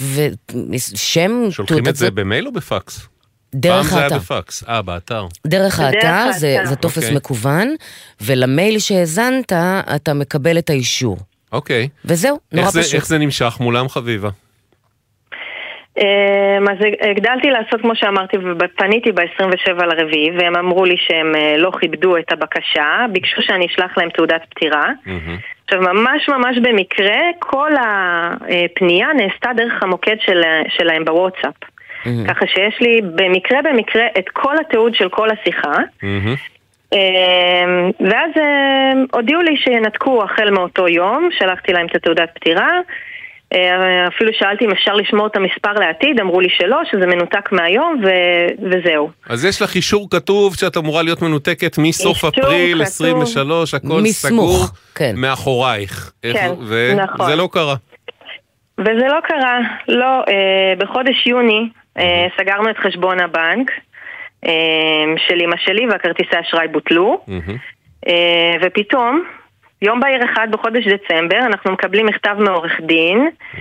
ושם... שולחים את זה במייל או בפקס? דרך האתר. פעם זה היה בפקס, אה, באתר. דרך האתר, זה, זה טופס okay. אוקיי. מקוון, ולמייל שהאזנת, אתה מקבל את האישור. אוקיי. Okay. וזהו, נורא זה, פשוט. איך זה נמשך מולם, חביבה? אמ, אז הגדלתי לעשות כמו שאמרתי ופניתי ב-27 לרביעי והם אמרו לי שהם אה, לא כיבדו את הבקשה, ביקשו שאני אשלח להם תעודת פטירה. עכשיו ממש ממש במקרה כל הפנייה נעשתה דרך המוקד של, שלהם בוואטסאפ. ככה שיש לי במקרה במקרה את כל התיעוד של כל השיחה. אמ, ואז אה, הודיעו לי שינתקו החל מאותו יום, שלחתי להם את התעודת פטירה. אה, אפילו שאלתי אם אפשר לשמור את המספר לעתיד, אמרו לי שלא, שזה מנותק מהיום ו... וזהו. אז יש לך אישור כתוב שאת אמורה להיות מנותקת מסוף אפריל כתוב... 23, הכל מסמוך, סגור כן. מאחורייך. כן, ו... נכון. וזה לא קרה. וזה לא קרה, לא. אה, בחודש יוני אה, סגרנו את חשבון הבנק אה, של אמא שלי והכרטיסי אשראי בוטלו, אה, ופתאום יום בהיר אחד בחודש דצמבר אנחנו מקבלים מכתב מעורך דין mm.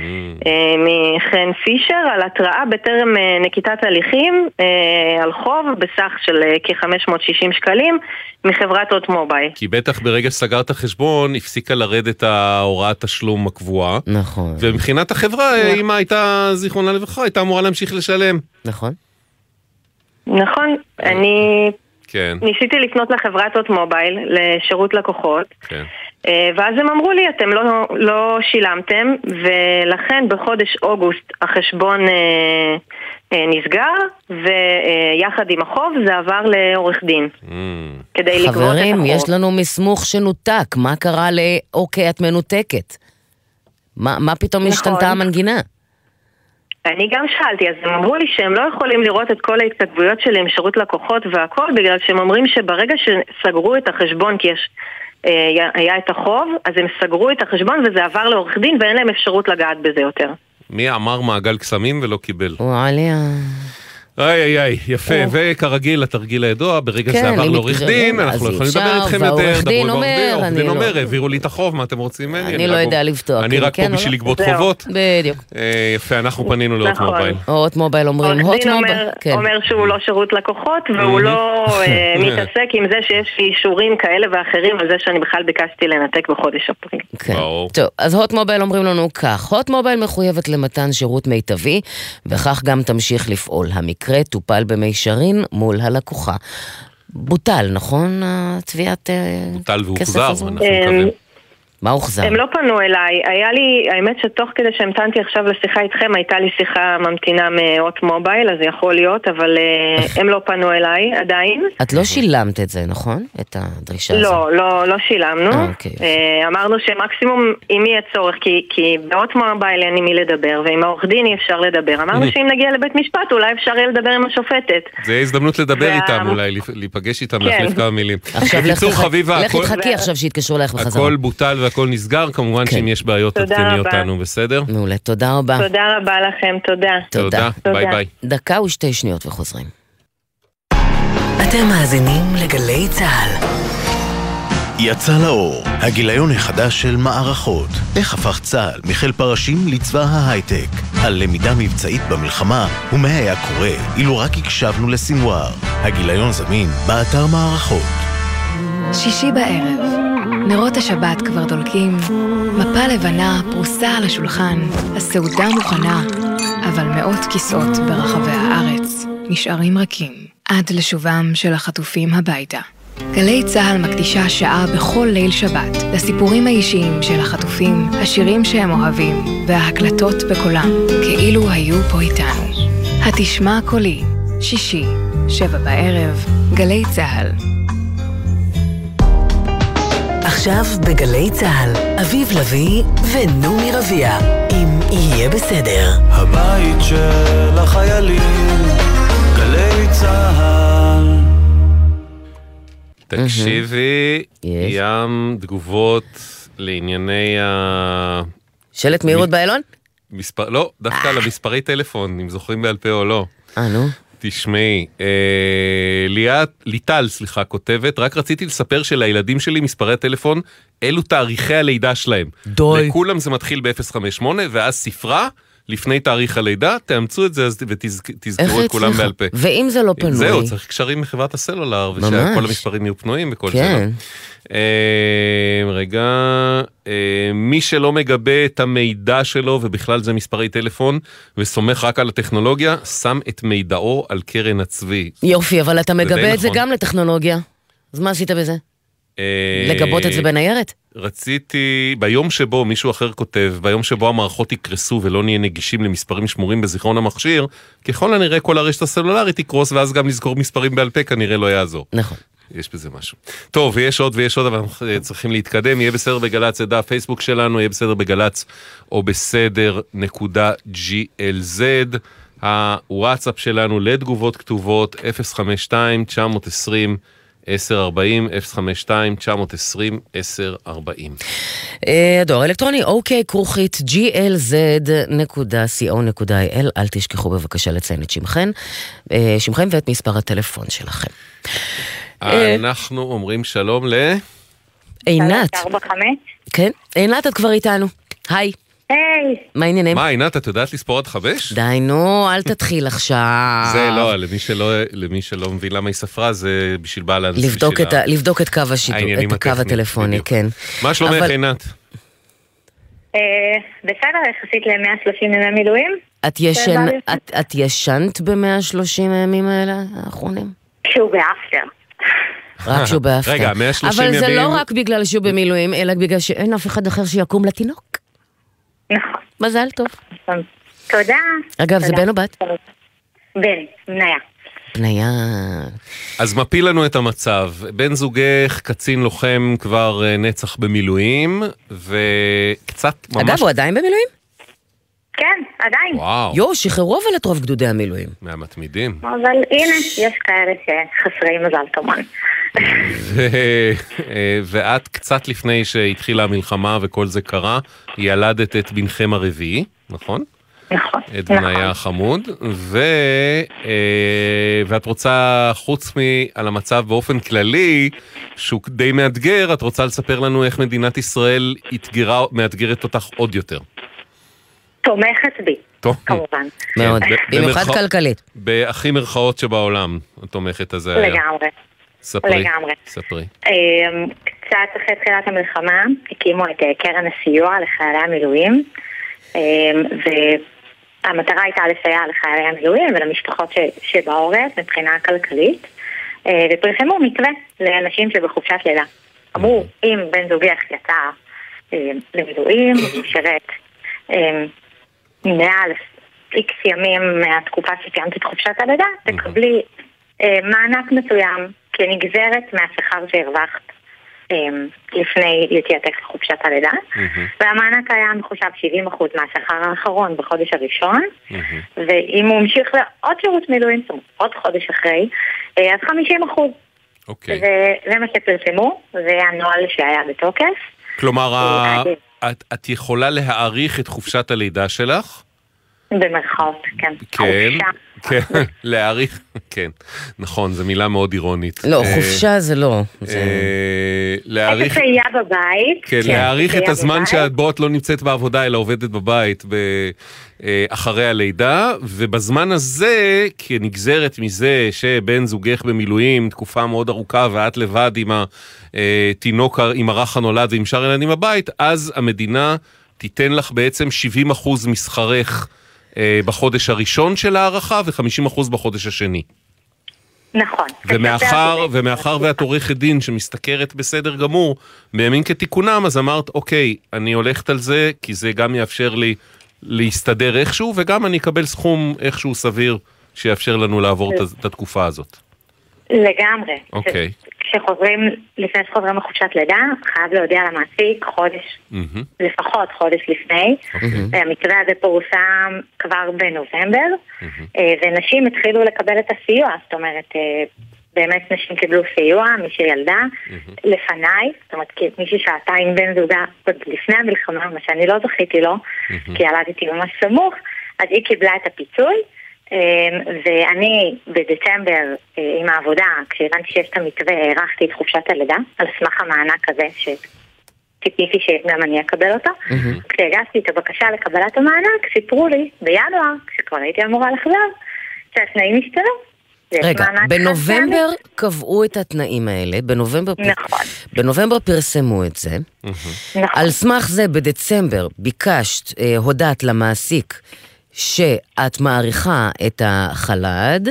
אה, מחן פישר על התראה בטרם אה, נקיטת הליכים אה, על חוב בסך של כ-560 שקלים מחברת הוט מובייל. כי בטח ברגע שסגרת חשבון הפסיקה לרדת ההוראת תשלום הקבועה. נכון. ומבחינת החברה, נכון. אמא הייתה, זיכרונה לברכה, הייתה אמורה להמשיך לשלם. נכון. נכון, אני... כן. ניסיתי לפנות לחברת הוט מובייל לשירות לקוחות. כן. אה, ואז הם אמרו לי, אתם לא, לא שילמתם, ולכן בחודש אוגוסט החשבון אה, אה, נסגר, ויחד עם החוב זה עבר לעורך דין. Mm. כדי לגבות את החוב. חברים, יש לנו מסמוך שנותק, מה קרה ל"אוקיי, את מנותקת"? מה, מה פתאום נכון. השתנתה המנגינה? אני גם שאלתי, אז הם אמרו לי שהם לא יכולים לראות את כל ההתכתבויות שלי עם שירות לקוחות והכל, בגלל שהם אומרים שברגע שסגרו את החשבון, כי יש אה, היה את החוב, אז הם סגרו את החשבון וזה עבר לעורך דין ואין להם אפשרות לגעת בזה יותר. מי אמר מעגל קסמים ולא קיבל? וואליה. איי איי איי, יפה, וכרגיל התרגיל הידוע, ברגע שזה עבר לעורך דין, אנחנו לא יכולים לדבר איתכם יותר, והעורך דין אומר, עורך דין אני אומר, לא... העבירו לי את החוב, מה אתם רוצים ממני? אני לא יודע לפתוח. אני רק פה כן בשביל לא? לגבות זהו. חובות. בדיוק. אה, יפה, אנחנו פנינו להוט נכון. מובייל. הוט מובייל אומרים, הוט מובייל, אומר, כן. אומר שהוא לא שירות לקוחות, והוא לא אה, מתעסק עם זה שיש לי אישורים כאלה ואחרים על זה שאני בכלל ביקשתי לנתק בחודש אפריל. כן. טוב, אז הוט מובייל אומרים לנו כך, הוט מובייל מחויבת למתן שירות מיטבי, וכך גם תמשיך לפעול. המקרה טופל במישרין מול הלקוחה. בוטל, נכון, אה, בוטל כסף והוחזר, הזו? אנחנו אה, מקווים. מה הוחזר? הם לא פנו אליי, היה לי, האמת שתוך כדי שהמתנתי עכשיו לשיחה איתכם, הייתה לי שיחה ממתינה מהוט מובייל, אז זה יכול להיות, אבל אה, הם לא פנו אליי עדיין. את לא שילמת את זה, נכון? את הדרישה הזו. לא, לא, לא שילמנו. אה, אוקיי. אה, אמרנו שמקסימום אם יהיה צורך, כי, כי בהוט מובייל אין עם מי לדבר, ועם העורך דין אי אפשר לדבר. אמרנו שאם נגיע לבית משפט, אולי אפשר יהיה לדבר עם השופטת. זה הזדמנות לדבר וה- איתם אולי, להיפגש איתם, כן. להחליף כמה מילים. עכשיו לך תחכי עכשיו שיתקשרו אלייך בחזרה. הכל בוטל והכל נסגר, כמובן שאם יש בעיות תעדכני רבה. אותנו, בסדר? מעולה, תודה רבה. תודה רבה לכם, תודה. תודה, ביי ביי. דקה ושתי שניות וחוזרים. אתם מאזינים לגלי צה"ל. יצא לאור, הגיליון החדש של מערכות. איך הפך צה"ל מחיל פרשים לצבא ההייטק. על למידה מבצעית במלחמה, ומה היה קורה אילו רק הקשבנו לסינואר. הגיליון זמין באתר מערכות. שישי בערב, נרות השבת כבר דולקים, מפה לבנה פרוסה על השולחן, הסעודה מוכנה, אבל מאות כיסאות ברחבי הארץ נשארים רכים עד לשובם של החטופים הביתה. גלי צה"ל מקדישה שעה בכל ליל שבת לסיפורים האישיים של החטופים, השירים שהם אוהבים וההקלטות בקולם, כאילו היו פה איתנו. התשמע קולי, שישי, שבע בערב, גלי צה"ל. עכשיו בגלי צה"ל, אביב לביא ונעמי רביע, אם יהיה בסדר. הבית של החיילים, גלי צה"ל. תקשיבי, ים תגובות לענייני ה... שלט מהירות באיילון? מספר, לא, דווקא למספרי טלפון, אם זוכרים בעל פה או לא. אה, נו. תשמעי, אה, ליאת, ליטל, סליחה, כותבת, רק רציתי לספר שלילדים שלי מספרי הטלפון, אלו תאריכי הלידה שלהם. די. לכולם זה מתחיל ב-058, ואז ספרה, לפני תאריך הלידה, תאמצו את זה ותזכרו את כולם? בעל פה. ואם זה לא פנוי? זהו, צריך קשרים מחברת הסלולר. ושכל המספרים יהיו פנויים וכל זה. כן. אה, רגע, אה, מי שלא מגבה את המידע שלו, ובכלל זה מספרי טלפון, וסומך רק על הטכנולוגיה, שם את מידעו על קרן הצבי. יופי, אבל אתה מגבה את זה נכון. גם לטכנולוגיה. אז מה עשית בזה? אה, לגבות את זה בניירת? רציתי, ביום שבו מישהו אחר כותב, ביום שבו המערכות יקרסו ולא נהיה נגישים למספרים שמורים בזיכרון המכשיר, ככל הנראה כל הרשת הסלולרית תקרוס, ואז גם לזכור מספרים בעל פה כנראה לא יעזור. נכון. יש בזה משהו. טוב, ויש עוד ויש עוד, אבל אנחנו צריכים להתקדם. יהיה בסדר בגל"צ, זה דף פייסבוק שלנו, יהיה בסדר בגל"צ, או בסדר נקודה GLZ. הוואטסאפ שלנו לתגובות כתובות 052-920-1040, 052-920-1040. אה, הדואר האלקטרוני, אוקיי, כרוכית glz.co.il, אל תשכחו בבקשה לציין את שמכם, אה, שמכם ואת מספר הטלפון שלכם. אה, אנחנו אומרים שלום ל... עינת. כן? עינת, את כבר איתנו. היי, היי. מה העניינים? מה, עינת, את יודעת לספור עד חמש? די, נו, אל תתחיל עכשיו. זה לא, למי שלא, למי שלא מבין למה היא ספרה, זה בשביל בעל האנס. לבדוק את, ה, לבדוק את קו השידור, את הקו הטלפוני, כן. מה שלומך, אבל עינת? אה, בסדר, יחסית ל-130 ימי מילואים. את, ישן, את, את ישנת ב-130 הימים האלה האחרונים? כשהוא באפטר. רק שהוא באפטר. רגע, 130 אבל זה ימים- לא רק בגלל שהוא במילואים, אלא בגלל שאין אף אחד אחר שיקום לתינוק. נכון. מזל טוב. תודה. אגב, זה. בן או בת? בן, מניה. בניה. אז מפיל לנו את המצב. בן זוגך, קצין לוחם כבר אה, נצח במילואים, וקצת ממש... אגב, הוא עדיין במילואים? כן, עדיין. וואו. יואו, שחררו אבל את רוב גדודי המילואים. מהמתמידים. אבל הנה, יש כאלה שחסרי מזל כמובן. ו... אה, ואת קצת לפני שהתחילה המלחמה וכל זה קרה, ילדת את בנכם הרביעי, נכון? נכון. את בניה החמוד, ו, אה, ואת רוצה, חוץ מעל המצב באופן כללי, שהוא די מאתגר, את רוצה לספר לנו איך מדינת ישראל אתגרה, מאתגרת אותך עוד יותר. תומכת בי, כמובן. מאוד, במיוחד כלכלית. בהכי מרכאות שבעולם, התומכת הזה היה. לגמרי. ספרי, לגמרי. ספרי. אמ, קצת אחרי תחילת המלחמה הקימו את אה, קרן הסיוע לחיילי המילואים אמ, והמטרה הייתה לסייע לחיילי המילואים ולמשפחות שבעורף מבחינה כלכלית אה, ופרסמו מתווה לאנשים שבחופשת לידה. אמרו, אם בן זוגך יצא אה, למילואים, הוא שירת מעל איקס ימים מהתקופה שסיימת את חופשת הלידה, תקבלי אה, מענק מסוים כנגזרת מהשכר שהרווחת אה, לפני יציאתך לחופשת הלידה, והמענק היה מחושב 70% מהשכר האחרון בחודש הראשון, ואם הוא המשיך לעוד שירות מילואים, זאת אומרת עוד חודש אחרי, אה, אז 50%. אוקיי. וזה מה שפרסמו, זה הנוהל שהיה בתוקף. כלומר, אה, את, את יכולה להעריך את חופשת הלידה שלך? במרכאות, כן. כן, כן, להעריך, כן, נכון, זו מילה מאוד אירונית. לא, אה, חופשה זה לא. אה, להעריך, איזה שהייה בבית. כן, להעריך את הזמן בבית. שאת בו את לא נמצאת בעבודה, אלא עובדת בבית אה, אחרי הלידה, ובזמן הזה, כנגזרת מזה שבן זוגך במילואים תקופה מאוד ארוכה ואת לבד עם התינוק, עם הרך הנולד ועם שאר הילדים בבית, אז המדינה תיתן לך בעצם 70% משכרך בחודש הראשון של ההארכה ו-50% בחודש השני. נכון. ומאחר, ומאחר ואת עורכת דין שמשתכרת בסדר גמור, בימים כתיקונם, אז אמרת, אוקיי, אני הולכת על זה, כי זה גם יאפשר לי להסתדר איכשהו, וגם אני אקבל סכום איכשהו סביר שיאפשר לנו לעבור את- את התקופה הזאת. לגמרי. אוקיי. כשחוזרים, לפני שחוזרים מחופשת לידה, חייב להודיע למעסיק חודש, מהמם. לפחות חודש לפני. אוקיי. המתווה הזה פורסם כבר בנובמבר, אה, ונשים התחילו לקבל את הסיוע, זאת אומרת, אה, באמת נשים קיבלו סיוע, מי שילדה, לפניי, זאת אומרת, מי ששהתה עם בן זוגה עוד לפני המלחמה, מה שאני לא זכיתי לו, כי ילדתי ממש סמוך, אז היא קיבלה את הפיצוי. אמ, ואני בדצמבר אה, עם העבודה, כשהבנתי שיש את המתווה, הארכתי את חופשת הלידה, על סמך המענק הזה שציפיתי שגם אני אקבל אותו. כשהגשתי את הבקשה לקבלת המענק, סיפרו לי בינואר, כשכבר הייתי אמורה לחזור, שהתנאים השתנו. רגע, בנובמבר קבעו את התנאים האלה, בנובמבר, נכון. בנובמבר פרסמו את זה. נכון. על סמך זה בדצמבר ביקשת, אה, הודעת למעסיק שאת מעריכה את החל"ד.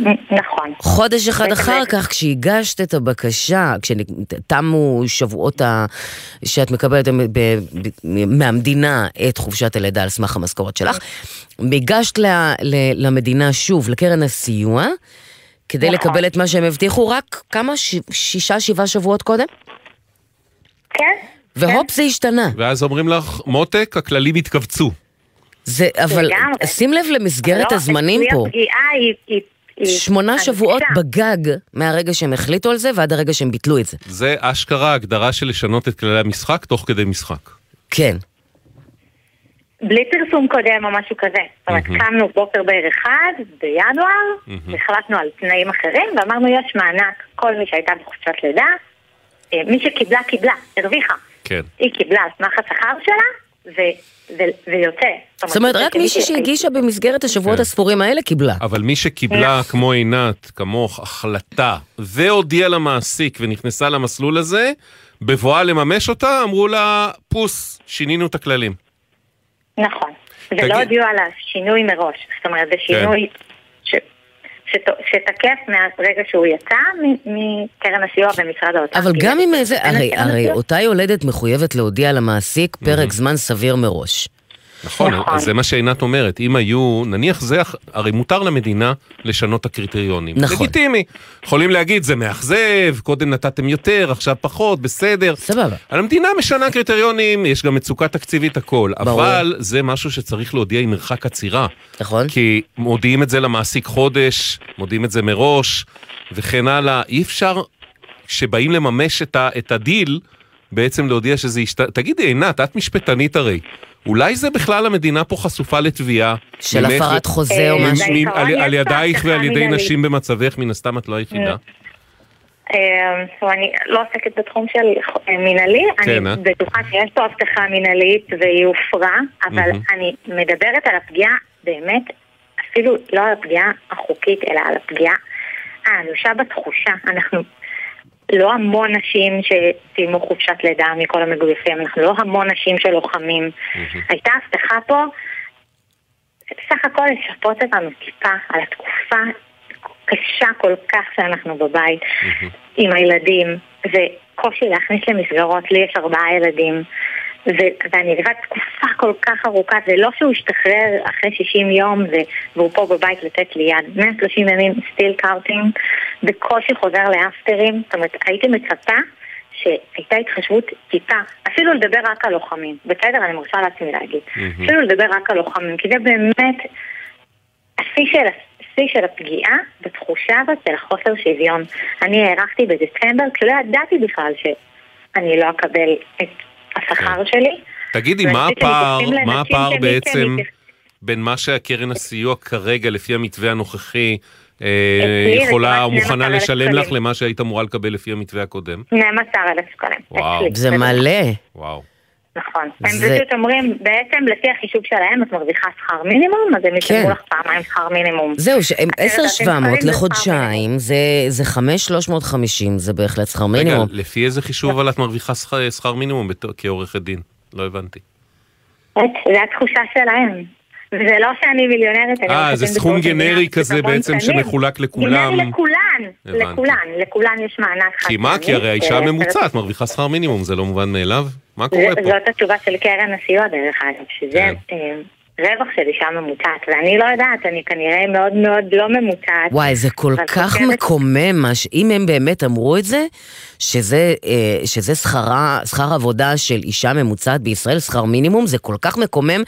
נכון. חודש אחד אחר כך, כשהגשת את הבקשה, כשתמו שבועות ה... שאת מקבלת ב- ב- מהמדינה את חופשת הלידה על סמך המשכורת שלך, הגשת ל- ל- למדינה שוב, לקרן הסיוע, כדי נכון. לקבל את מה שהם הבטיחו רק כמה? ש- שישה, שבעה שבועות קודם? כן. והופ, זה השתנה. ואז אומרים לך, מותק, הכללים התכווצו. זה, אבל לגמרי. שים לב למסגרת לא, הזמנים פה. הפגיעה היא... היא- היא שמונה. שבועות בגג מהרגע שהם החליטו על זה ועד הרגע שהם ביטלו את זה. זה אשכרה הגדרה של לשנות את כללי המשחק תוך כדי משחק. כן. בלי פרסום קודם או משהו כזה. זאת אומרת. קמנו בוקר בערך אחד, בינואר. החלטנו על תנאים אחרים, ואמרנו יש מענק, כל מי שהייתה בחופשת לידה, אה, מי שקיבלה, קיבלה, הרוויחה. כן. היא קיבלה על סמך השכר שלה, ו- ויוצא. זאת אומרת, רק מישהי שהגישה במסגרת השבועות כן. הספורים האלה קיבלה. אבל מי שקיבלה, כמו עינת, כמוך, החלטה, והודיעה למעסיק ונכנסה למסלול הזה, בבואה לממש אותה, אמרו לה, פוס, שינינו את הכללים. נכון. ולא הודיעו על השינוי מראש. זאת אומרת, זה שינוי ש- שת- שתקף מהרגע שהוא יצא מ- מקרן הסיוע במשרד האוצר. אבל גם אם זה, אין הרי, הרי. אותה יולדת מחויבת להודיע למעסיק פרק זמן סביר מראש. נכון, נכון. אז זה מה שעינת אומרת, אם היו, נניח זה, הרי מותר למדינה לשנות את הקריטריונים. נכון. לגיטימי. יכולים להגיד, זה מאכזב, קודם נתתם יותר, עכשיו פחות, בסדר. סבבה. המדינה משנה קריטריונים, יש גם מצוקה תקציבית, הכל. ברור. אבל זה משהו שצריך להודיע עם מרחק עצירה. נכון. כי מודיעים את זה למעסיק חודש, מודיעים את זה מראש, וכן הלאה. אי אפשר, כשבאים לממש את, ה, את הדיל, בעצם להודיע שזה השת... תגידי, עינת, את משפטנית הרי. אולי זה בכלל המדינה פה חשופה לתביעה. של הפרת חוזה או משהו. על ידייך ועל ידי נשים במצבך, מן הסתם את לא היחידה. אה, אני לא עוסקת בתחום של מינהלי, אני כן, בטוחה שיש פה הבטחה מינהלית והיא הופרה, אבל אני מדברת על הפגיעה באמת, אפילו לא על הפגיעה החוקית, אלא על הפגיעה האנושה בתחושה. אנחנו לא המון נשים שסיימו חופשת לידה מכל המגויסים, אנחנו לא המון נשים שלוחמים. הייתה הבטחה פה, בסך הכל לשפוט אותנו טיפה על התקופה קשה כל כך שאנחנו בבית עם הילדים, וקושי להכניס למסגרות, לי יש ארבעה ילדים. ואני לבד תקופה כל כך ארוכה, זה לא שהוא השתחרר אחרי 60 יום והוא פה בבית לתת לי יד. 130 ימים סטיל קארטינג, בקושי חוזר לאפטרים, זאת אומרת, הייתי מצפה שהייתה התחשבות טיפה, אפילו לדבר רק על לוחמים, בסדר, אני מרשה לעצמי להגיד, אפילו לדבר רק על לוחמים, כי זה באמת השיא של, השיא של הפגיעה בתחושה הזאת של החוסר שוויון. אני הערכתי בדצמבר, כשלא ידעתי בכלל שאני לא אקבל את השכר שלי. תגידי, מה הפער, מה הפער בעצם בין מה שהקרן הסיוע כרגע, לפי המתווה הנוכחי, יכולה או מוכנה לשלם לך למה שהיית אמורה לקבל לפי המתווה הקודם? 12,000 שקלים. וואו. זה מלא. וואו. נכון. הם פשוט אומרים, בעצם לפי החישוב שלהם את מרוויחה שכר מינימום, אז הם ישלמו לך פעמיים שכר מינימום. זהו, 10,700 לחודשיים, זה 5,350, זה בהחלט שכר מינימום. רגע, לפי איזה חישוב אבל את מרוויחה שכר מינימום כעורכת דין? לא הבנתי. זה התחושה שלהם. וזה לא שאני מיליונרת, אני אה, זה סכום גנרי כזה בעצם שמחולק לכולם. גנרי לכולן, לכולן, לכולן יש מענק חד כי מה? כי הרי האישה הממוצעת מרוויחה שכר מינימום, זה לא מובן מאליו? מה קורה פה? זאת התשובה של קרן הסיוע דרך אגב, שזה רווח של אישה ממוצעת, ואני לא יודעת, אני כנראה מאוד מאוד לא ממוצעת. וואי, זה כל כך מקומם, אם הם באמת אמרו את זה, שזה, שזה שכרה, שכר עבודה של אישה ממוצעת בישראל, שכר מינימום, זה כל כך מקומם,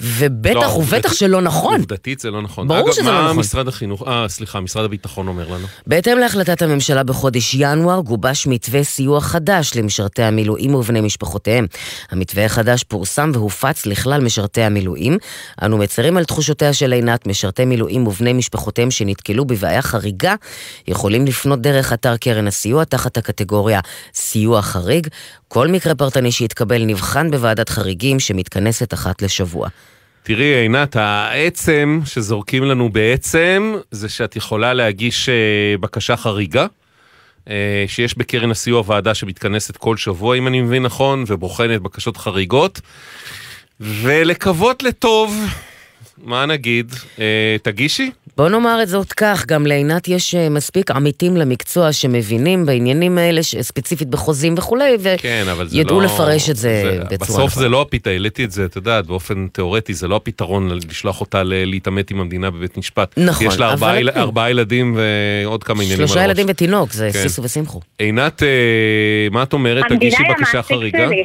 ובטח לא, ובטח עובדת, שלא נכון. עובדתית זה לא נכון. ברור אגב, שזה לא נכון. אגב, מה משרד החינוך, אה, סליחה, משרד הביטחון אומר לנו? בהתאם להחלטת הממשלה בחודש ינואר, גובש מתווה סיוע חדש למשרתי המילואים ובני משפחותיהם. המתווה החדש פורסם והופץ לכלל משרתי המילואים. אנו מצרים על תחושותיה של עינת, משרתי מילואים ובני משפחותיהם שנתקלו בבעיה חריגה, יכולים לפנות דרך אתר קרן הסיוע תחת הקטגוריה סיוע חריג. כל מקרה פרטני שיתקבל נבחן בוועדת חריגים שמתכנסת אחת לשבוע. תראי עינת, העצם שזורקים לנו בעצם זה שאת יכולה להגיש בקשה חריגה. שיש בקרן הסיוע ועדה שמתכנסת כל שבוע, אם אני מבין נכון, ובוחנת בקשות חריגות. ולקוות לטוב, מה נגיד? אה, תגישי? בוא נאמר את זאת כך, גם לעינת יש מספיק עמיתים למקצוע שמבינים בעניינים האלה, ספציפית בחוזים וכולי, וידעו לא, לפרש את זה, זה בצורה בסוף נכונה. זה לא הפתרון, העליתי את זה, את יודעת, באופן תיאורטי, זה לא הפתרון לשלוח אותה להתעמת עם המדינה בבית משפט. נכון, יש לה ארבעה, אבל- ארבעה ילדים ועוד כמה עניינים על שלושה הראש. ילדים ותינוק, זה כן. סיסו ושמחו. עינת, אה, מה את אומרת? תגישי בקשה חריגה? שלי.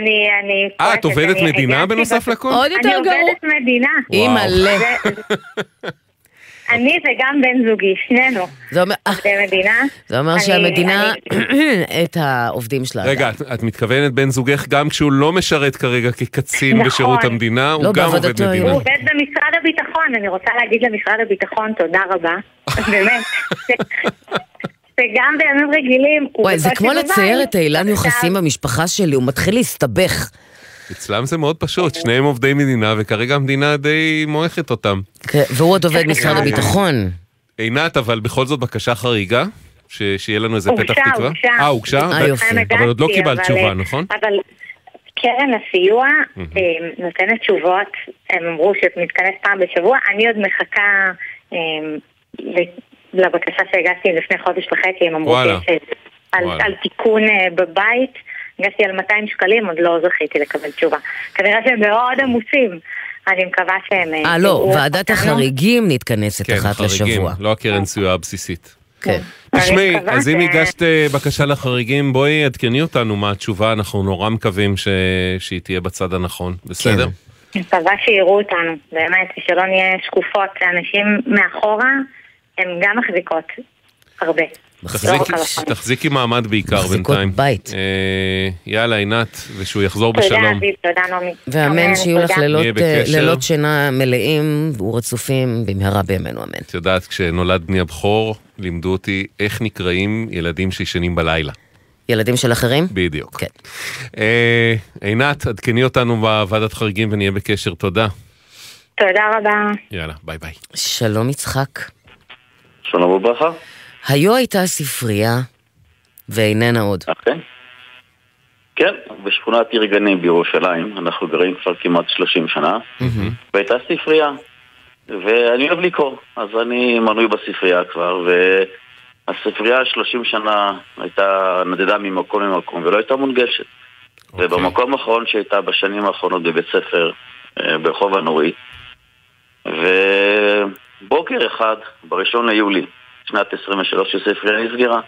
אני, אני... אה, את עובדת מדינה בנוסף לכל? עוד יותר אני עובדת מדינה. אימא'לה. אני וגם בן זוגי, שנינו. זה אומר, עובדי מדינה. זה אומר אני- שהמדינה אני- את העובדים שלה. רגע, את, את מתכוונת בן זוגך גם כשהוא לא משרת כרגע כקצין נכון. בשירות המדינה, הוא לא, גם עובד מדינה. הוא עובד במשרד הביטחון, אני רוצה להגיד למשרד הביטחון תודה רבה. באמת. וגם בימים רגילים וואי, זה כמו. לצייר את אילן יוחסין במשפחה שלי, הוא מתחיל להסתבך. אצלם זה מאוד פשוט, שניהם עובדי מדינה, וכרגע המדינה די מועכת אותם. כן, והוא עוד עובד משרד הביטחון. עינת, אבל בכל זאת בקשה חריגה, ש- שיהיה לנו איזה פתח הוגשה, תקווה. הוגשה. אה, הוגשה? אה, יופי. אבל עוד לא קיבלת אבל- תשובה, נכון? אבל קרן הסיוע אה, נותנת תשובות, הם אמרו שמתכנס פעם בשבוע, אני עוד מחכה אה, לבקשה שהגשתי לפני חודש וחצי, הם אמרו. שיש על-. על תיקון אה, בבית, הגשתי על 200 שקלים, עוד לא זכיתי לקבל תשובה. כנראה שהם מאוד עמוסים. אני מקווה שהם... אה, לא, יראו ועדת. החריגים מתכנסת כן, אחת חריגים, לשבוע. לא הקרן סיוע הבסיסית. כן. תשמעי, אז אם הגשת אה, בקשה לחריגים, בואי עדכני אותנו מה התשובה, אנחנו נורא מקווים ש- שהיא תהיה בצד הנכון, בסדר? אני מקווה שיראו אותנו, באמת, ושלא נהיה שקופות. אנשים מאחורה, הן גם מחזיקות הרבה. תחזיקי מעמד בעיקר בינתיים. מחזיקות בית. אה, יאללה, עינת, ושהוא יחזור בשלום. תודה, אביב, תודה, נעמי. ואמן שיהיו לך לילות שינה מלאים ורצופים במהרה בימינו אמן. את יודעת, כשנולד בני הבכור, לימדו אותי איך נקראים ילדים שישנים בלילה. ילדים של אחרים? בדיוק. כן. אה, עינת, עדכני אותנו בוועדת חריגים ונהיה בקשר, תודה. תודה רבה. יאללה, ביי ביי. שלום יצחק. שלום וברכה. היו הייתה ספרייה, ואיננה עוד. אכן. כן, בשכונת עיר גנים בירושלים, אנחנו גרים כבר כמעט 30 שנה, והייתה ספרייה. ואני אוהב לקרוא, אז אני מנוי בספרייה כבר, והספרייה 30 שנה הייתה נדדה ממקום למקום ולא הייתה מונגשת. Okay. ובמקום האחרון שהייתה בשנים האחרונות בבית ספר, אה, ברחוב הנורית, ובוקר אחד, בראשון ליולי, שנת 23, הספרייה נסגרה.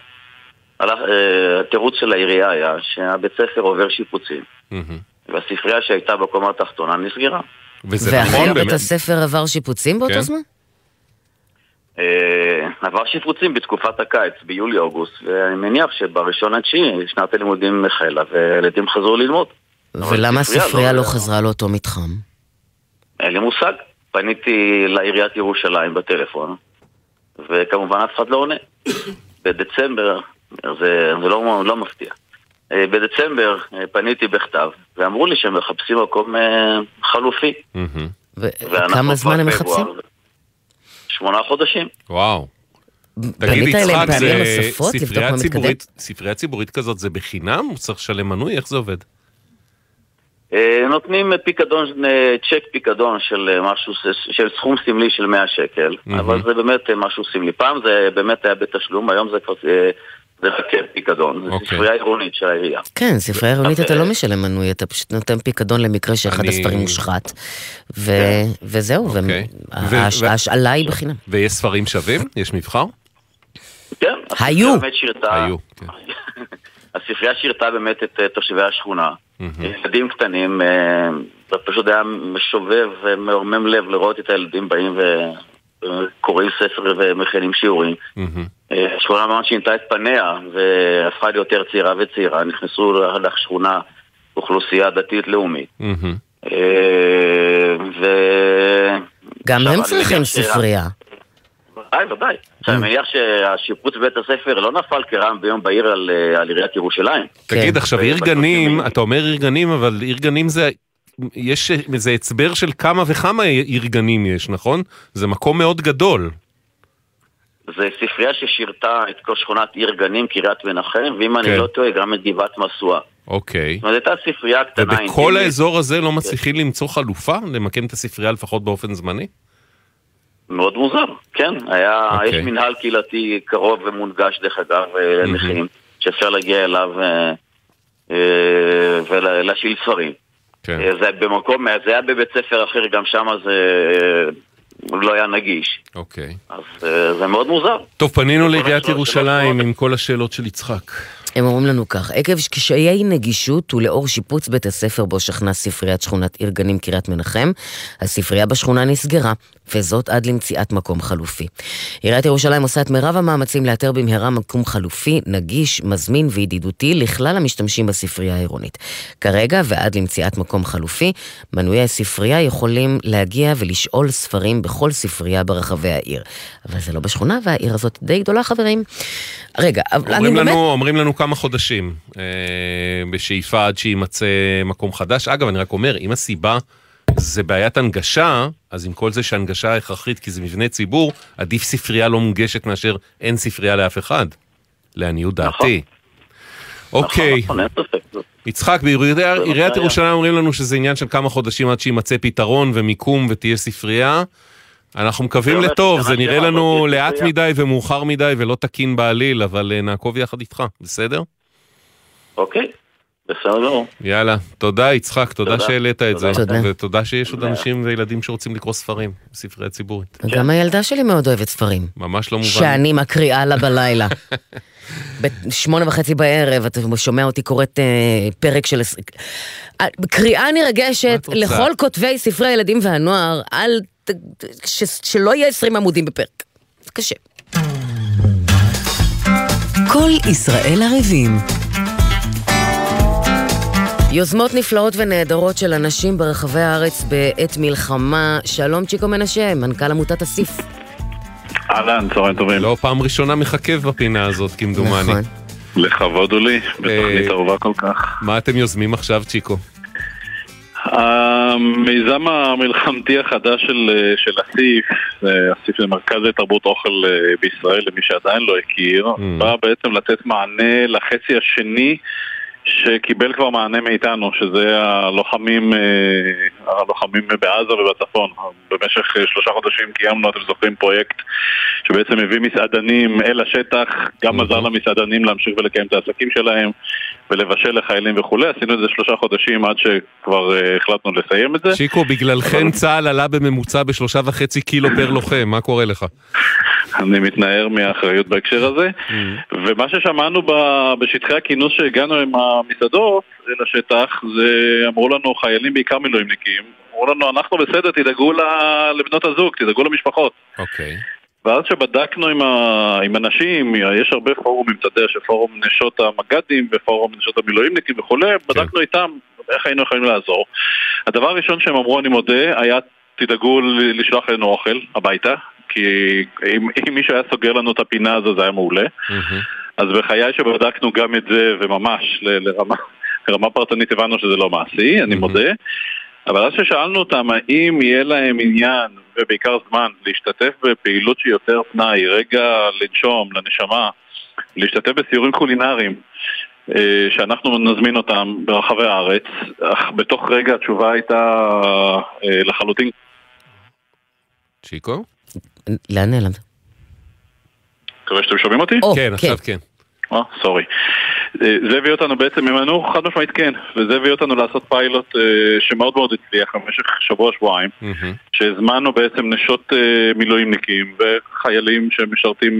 התירוץ של העירייה היה שהבית ספר עובר שיפוצים, והספרייה שהייתה בקומה התחתונה נסגרה. וזה נכון ואכן באמת. בית הספר עבר שיפוצים באותו כן. זמן? אה, עבר שיפוצים בתקופת הקיץ, ביולי-אוגוסט, ואני מניח שבראשון עד תשיעי שנת הלימודים החלה וילדים חזרו ללמוד. ולמה הספרייה הספרייה לא- לא חזרה לאותו מתחם? אין לי מושג. פניתי לעיריית ירושלים בטלפון, וכמובן אף אחד לא עונה. בדצמבר, זה, זה לא, לא מפתיע. אה, בדצמבר אה, פניתי בכתב, ואמרו לי שהם מחפשים מקום אה, חלופי. ואנחנו כמה זמן הם. מחפשים? שמונה חודשים. וואו. תגיד, יצחק, זה? ציבורית, ספרייה ציבורית כזאת זה בחינם? הוא צריך לשלם מנוי? איך זה עובד? אה, נותנים פיקדון, אה, צ'ק פיקדון של אה, משהו, של סכום סמלי של 100 שקל, מהמם. אבל זה באמת משהו סמלי. פעם זה באמת היה בתשלום, היום זה כבר זה רק פיקדון. זה אוקיי. ספרייה עירונית של העירייה. כן, ספרייה עירונית אתה לא משלם מנוי, אתה פשוט נותן פיקדון למקרה שאחד אני- הספרים מושחת. ו- וזהו, אוקיי. ו- וההש- ו- ההשאלה היא בחינם. ויש ספרים שווים? יש מבחר? כן, היו. היו, הספרייה שירתה באמת את אה, תושבי השכונה. ילדים קטנים, אה, זה פשוט היה משובב ומרומם לב לראות את הילדים באים וקוראים ספר ומכינים שיעורים. אה, השכונה ממש שינתה את פניה והפכה להיות יותר צעירה וצעירה. נכנסו לשכונה אוכלוסייה דתית-לאומית. ו... גם הם צריכים ספרייה. ודאי, ודאי. עכשיו, אני מניח שהשיפוץ בבית הספר לא נפל כרעם ביום בהיר על אה, על עיריית ירושלים. תגיד, עכשיו עיר ב- גנים, אתה אומר עיר גנים, אבל עיר גנים זה... יש איזה הצבר של כמה וכמה עיר גנים יש, נכון? זה מקום מאוד גדול. זה ספרייה ששירתה את כל שכונת עיר גנים, קריית מנחם, ואם אני כן. לא טועה, גם את גבעת משואה. אוקיי. זאת אומרת, הייתה ספרייה קטנה ובכל האזור הזה לא מצליחים למצוא חלופה? למקם את הספרייה לפחות באופן זמני? מאוד מוזר, כן. היה, אוקיי. יש מנהל קהילתי קרוב ומונגש, דרך אגב, אה, לנכים, שאפשר להגיע אליו אה, אה, ולהשאיל ספרים. כן. זה במקום, זה היה בבית ספר אחר, גם שם זה לא היה נגיש. אוקיי. אז אה, זה מאוד מוזר. טוב, פנינו לעיריית ירושלים עם כל השאלות של יצחק. הם אומרים לנו כך, עקב קשיי נגישות ולאור שיפוץ בית הספר בו שכנה ספריית שכונת עיר גנים קריית מנחם, הספרייה בשכונה נסגרה, וזאת עד למציאת מקום חלופי. עיריית ירושלים עושה את מירב המאמצים לאתר במהרה מקום חלופי, נגיש, מזמין וידידותי לכלל המשתמשים בספרייה העירונית. כרגע, ועד למציאת מקום חלופי, מנויי הספרייה יכולים להגיע ולשאול ספרים בכל ספרייה ברחבי העיר. אבל זה לא בשכונה, והעיר הזאת די גדולה, חברים. רגע, אבל אני באמת... אומרים לנו כמה חודשים אה, בשאיפה עד שיימצא מקום חדש. אגב, אני רק אומר, אם הסיבה זה בעיית הנגשה, אז עם כל זה שהנגשה הכרחית כי זה מבנה ציבור, עדיף ספרייה לא מונגשת מאשר אין ספרייה לאף אחד. לעניות דעתי. אוקיי. נכון, אין ספק. יצחק, בעיריית עיריית בעיה. ירושלים אומרים לנו שזה עניין של כמה חודשים עד שיימצא פתרון ומיקום ותהיה ספרייה. אנחנו מקווים לטוב, זה נראה לנו לאט. מדי ומאוחר מדי ולא תקין בעליל, אבל אה, נעקוב יחד איתך, בסדר? אוקיי, בסדר גמור. יאללה, תודה יצחק, תודה. שהעלית את זה, תודה. ותודה שיש עוד אנשים וילדים שרוצים לקרוא ספרים בספרייה ציבורית. גם הילדה שלי מאוד אוהבת ספרים. ממש לא מובן. שאני מקריאה לה בלילה. בשמונה וחצי בערב, אתה שומע אותי קוראת אה, פרק של... אה, קריאה נרגשת? לכל כותבי ספרי הילדים והנוער, אל... ש- שלא יהיה 20 עמודים בפרק. זה קשה. כל ישראל ערבים. יוזמות נפלאות ונהדרות של אנשים ברחבי הארץ בעת מלחמה. שלום צ'יקו מנשה, מנכ"ל עמותת אסיף. אהלן, צהריים טובים. לא פעם ראשונה מחכב בפינה הזאת, כמדומני. נכון. לכבוד הוא לי, בתוכנית אה, אהובה כל כך. מה אתם יוזמים עכשיו, צ'יקו? המיזם המלחמתי החדש של, אה, של אסיף, אה, אסיף למרכז לתרבות אוכל בישראל, למי שעדיין לא הכיר, mm. בא בעצם לתת מענה לחצי השני שקיבל כבר מענה מאיתנו, שזה הלוחמים, אה, הלוחמים בעזה ובצפון. במשך שלושה חודשים קיימנו, אתם זוכרים, פרויקט שבעצם הביא מסעדנים אל השטח, גם עזר למסעדנים להמשיך ולקיים את העסקים שלהם ולבשל לחיילים וכולי. עשינו את זה שלושה חודשים עד שכבר uh, החלטנו לסיים את זה. שיקו, בגללכם צה"ל עלה בממוצע בשלושה וחצי קילו פר לוחם, מה קורה לך? אני מתנער מהאחריות בהקשר הזה. Mm. ומה ששמענו בשטחי הכינוס שהגענו עם המסעדות אל השטח, זה אמרו לנו חיילים בעיקר מילואימניקים, אמרו לנו אנחנו בסדר, תדאגו לבנות הזוג, תדאגו למשפחות. אוקיי. Okay. ואז כשבדקנו עם, ה... עם אנשים, יש הרבה פורומים, אתה יודע, שפורום נשות המג"דים ופורום נשות המילואימניקים וכולי, כן. בדקנו איתם איך היינו יכולים לעזור. הדבר הראשון שהם אמרו, אני מודה, היה תדאגו לשלוח לנו אוכל הביתה, כי אם, אם מישהו היה סוגר לנו את הפינה הזו זה היה מעולה. Mm-hmm. אז בחיי שבדקנו גם את זה, וממש ל, לרמה, לרמה פרטנית הבנו שזה לא מעשי, אני mm-hmm. מודה. אבל אז ששאלנו אותם האם יהיה להם עניין, ובעיקר זמן, להשתתף בפעילות שהיא יותר פנאי, רגע לנשום, לנשמה, להשתתף בסיורים קולינריים, אה, שאנחנו נזמין אותם ברחבי הארץ, אך בתוך רגע התשובה הייתה אה, לחלוטין. צ'יקו? לאן נעלמת? מקווה שאתם שומעים אותי? כן, עכשיו כן. אה, סורי. אה, זה הביא אותנו בעצם, הם ענו חד משמעית כן, וזה הביא אותנו לעשות פיילוט אה, שמאוד מאוד הצליח במשך שבוע-שבועיים, שהזמנו בעצם נשות אה, מילואימניקים וחיילים שמשרתים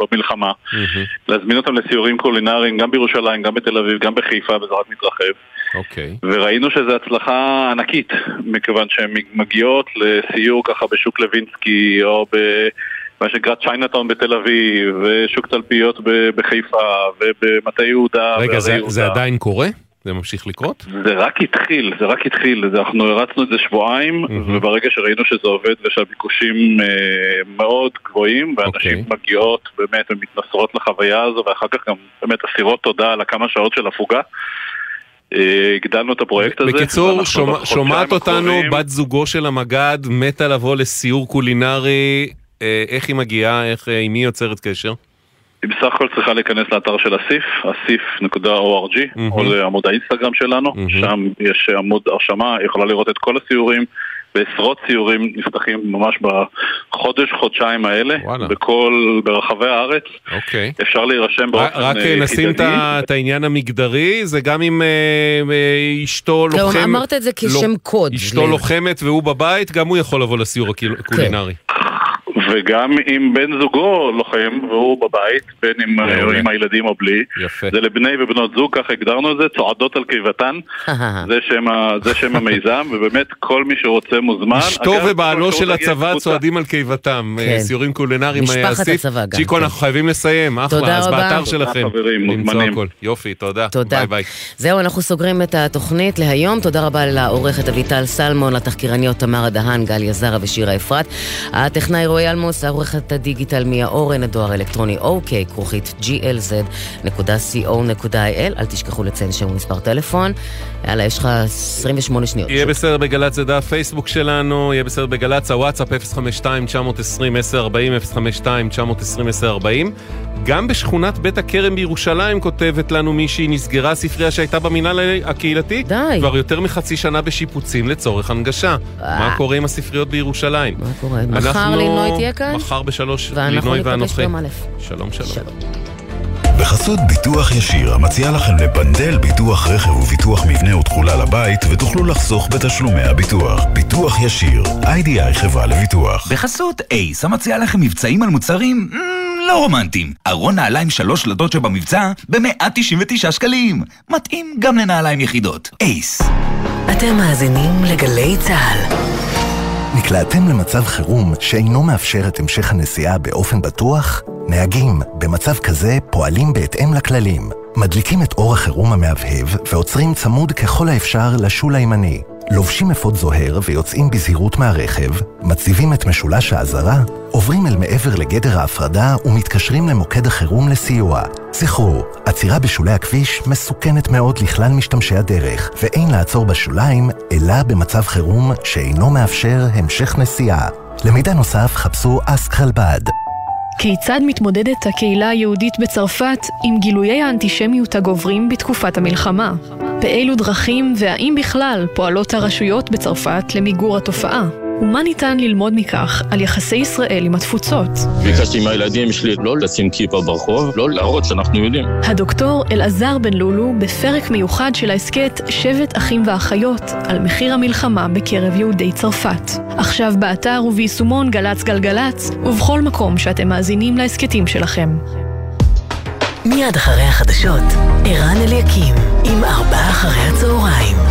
במלחמה, להזמין אותם לסיורים קולינריים גם בירושלים, גם בתל אביב, גם בחיפה, וזה רק מתרחב. אוקיי. וראינו שזו הצלחה ענקית, מכיוון שהן מגיעות לסיור ככה בשוק לוינסקי או ב... מה שנקרא צ'יינאטאון בתל אביב, ושוק תלפיות בחיפה, ובמטה יהודה. רגע, זה, יהודה. זה עדיין קורה? זה ממשיך לקרות? זה רק התחיל, זה רק התחיל, אנחנו הרצנו את זה שבועיים, mm-hmm. וברגע שראינו שזה עובד ושהביקושים אה, מאוד גבוהים, ואנשים okay. אוקיי. מגיעות באמת ומתנסרות לחוויה הזו, ואחר כך גם באמת אסירות תודה על הכמה שעות של הפוגה. אה, הגדלנו את הפרויקט הזה. בקיצור, שומע, שומעת אותנו. בת זוגו של המג"ד, מתה לבוא לסיור קולינרי איך היא מגיעה, איך, אה, עם מי יוצרת קשר? היא בסך הכל צריכה להיכנס לאתר של אסיף, אסיף.org, mm-hmm. או לעמוד האינסטגרם שלנו, mm-hmm. שם יש עמוד הרשמה, היא יכולה לראות את כל הסיורים, ועשרות סיורים נפתחים ממש בחודש, חודשיים האלה, וואלה. בכל, ברחבי הארץ. אוקיי. אפשר להירשם באופן רק אה, נשים את העניין המגדרי, זה גם אם אה, אשתו לוחמת... אמרת את זה כשם לא, קוד. אשתו לוחמת והוא בבית, גם הוא יכול לבוא לסיור הקולינרי. כן. וגם אם בן זוגו לוחם והוא בבית, בין אם עם הילדים או בלי, יפה. זה לבני ובנות זוג, ככה הגדרנו את זה, צועדות על קיבתן, זה, שם זה שם המיזם, ובאמת כל מי שרוצה מוזמן. אשתו ובעלו של הצבא צועדים על קיבתם, אה, כן. סיורים קולינריים. משפחת הצבא גם. צ'יקו, אנחנו חייבים לסיים, אחלה, אז באתר שלכם. למצוא הכל. יופי, תודה. תודה. ביי ביי. זהו, אנחנו סוגרים את התוכנית להיום. תודה רבה לעורכת אביטל סלמון, לתחקירניות תמרה דהן, גל יזרה ושירה אפרת. הטכנאי רועי אלמוס, עורכת הדיגיטל מיה אורן, הדואר האלקטרוני אוקיי, כרוכית glz.co.il. אל תשכחו לציין שם ומספר טלפון. יאללה, יש לך 28 שניות. יהיה בסדר בגל"צ, זה דף פייסבוק שלנו, יהיה בסדר בגל"צ, הוואטסאפ 052-920-1040, 052-920-1040. גם בשכונת בית הכרם בירושלים כותבת לנו מישהי, נסגרה ספרייה שהייתה במינהל הקהילתי. די. כבר יותר מחצי שנה בשיפוצים לצורך הנגשה. מה קורה עם הספריות בירושלים? מה קורה? מחר לינוי תהיה כאן? מחר בשלוש, לינוי ואנוכי. שלום, שלום. שלום. בחסות ביטוח ישיר, המציע לכם לבנדל ביטוח רכב וביטוח מבנה ותכולה לבית, ותוכלו לחסוך בתשלומי הביטוח. ביטוח ישיר, איי-די-איי חברה לביטוח. בחסות אייס, המציע לכם מבצעים על מוצרים לא רומנטיים. ארון נעליים שלוש שלדות שבמבצע ב-199 שקלים. מתאים גם לנעליים יחידות. אייס. אתם מאזינים לגלי צה"ל. נקלעתם למצב חירום שאינו מאפשר את המשך הנסיעה באופן בטוח? נהגים, במצב כזה פועלים בהתאם לכללים. מדליקים את אור החירום המהבהב ועוצרים צמוד ככל האפשר לשול הימני. לובשים אפוד זוהר ויוצאים בזהירות מהרכב, מציבים את משולש האזהרה, עוברים אל מעבר לגדר ההפרדה ומתקשרים למוקד החירום לסיוע. זכרו, עצירה בשולי הכביש מסוכנת מאוד לכלל משתמשי הדרך, ואין לעצור בשוליים, אלא במצב חירום שאינו מאפשר המשך נסיעה. למידע נוסף חפשו אסק חלבד. כיצד מתמודדת הקהילה היהודית בצרפת עם גילויי האנטישמיות הגוברים בתקופת המלחמה? באילו דרכים והאם בכלל פועלות הרשויות בצרפת למיגור התופעה? ומה ניתן ללמוד מכך על יחסי ישראל עם התפוצות? ביקשתי מהילדים שלי לא לשים כיפה ברחוב, לא להראות שאנחנו יודעים. הדוקטור אלעזר בן לולו בפרק מיוחד של ההסכת שבט אחים ואחיות על מחיר המלחמה בקרב יהודי צרפת. עכשיו באתר וביישומון גל"צ גלגלצ ובכל מקום שאתם מאזינים להסכתים שלכם. מיד אחרי החדשות, ערן אליקים עם ארבעה אחרי הצהריים.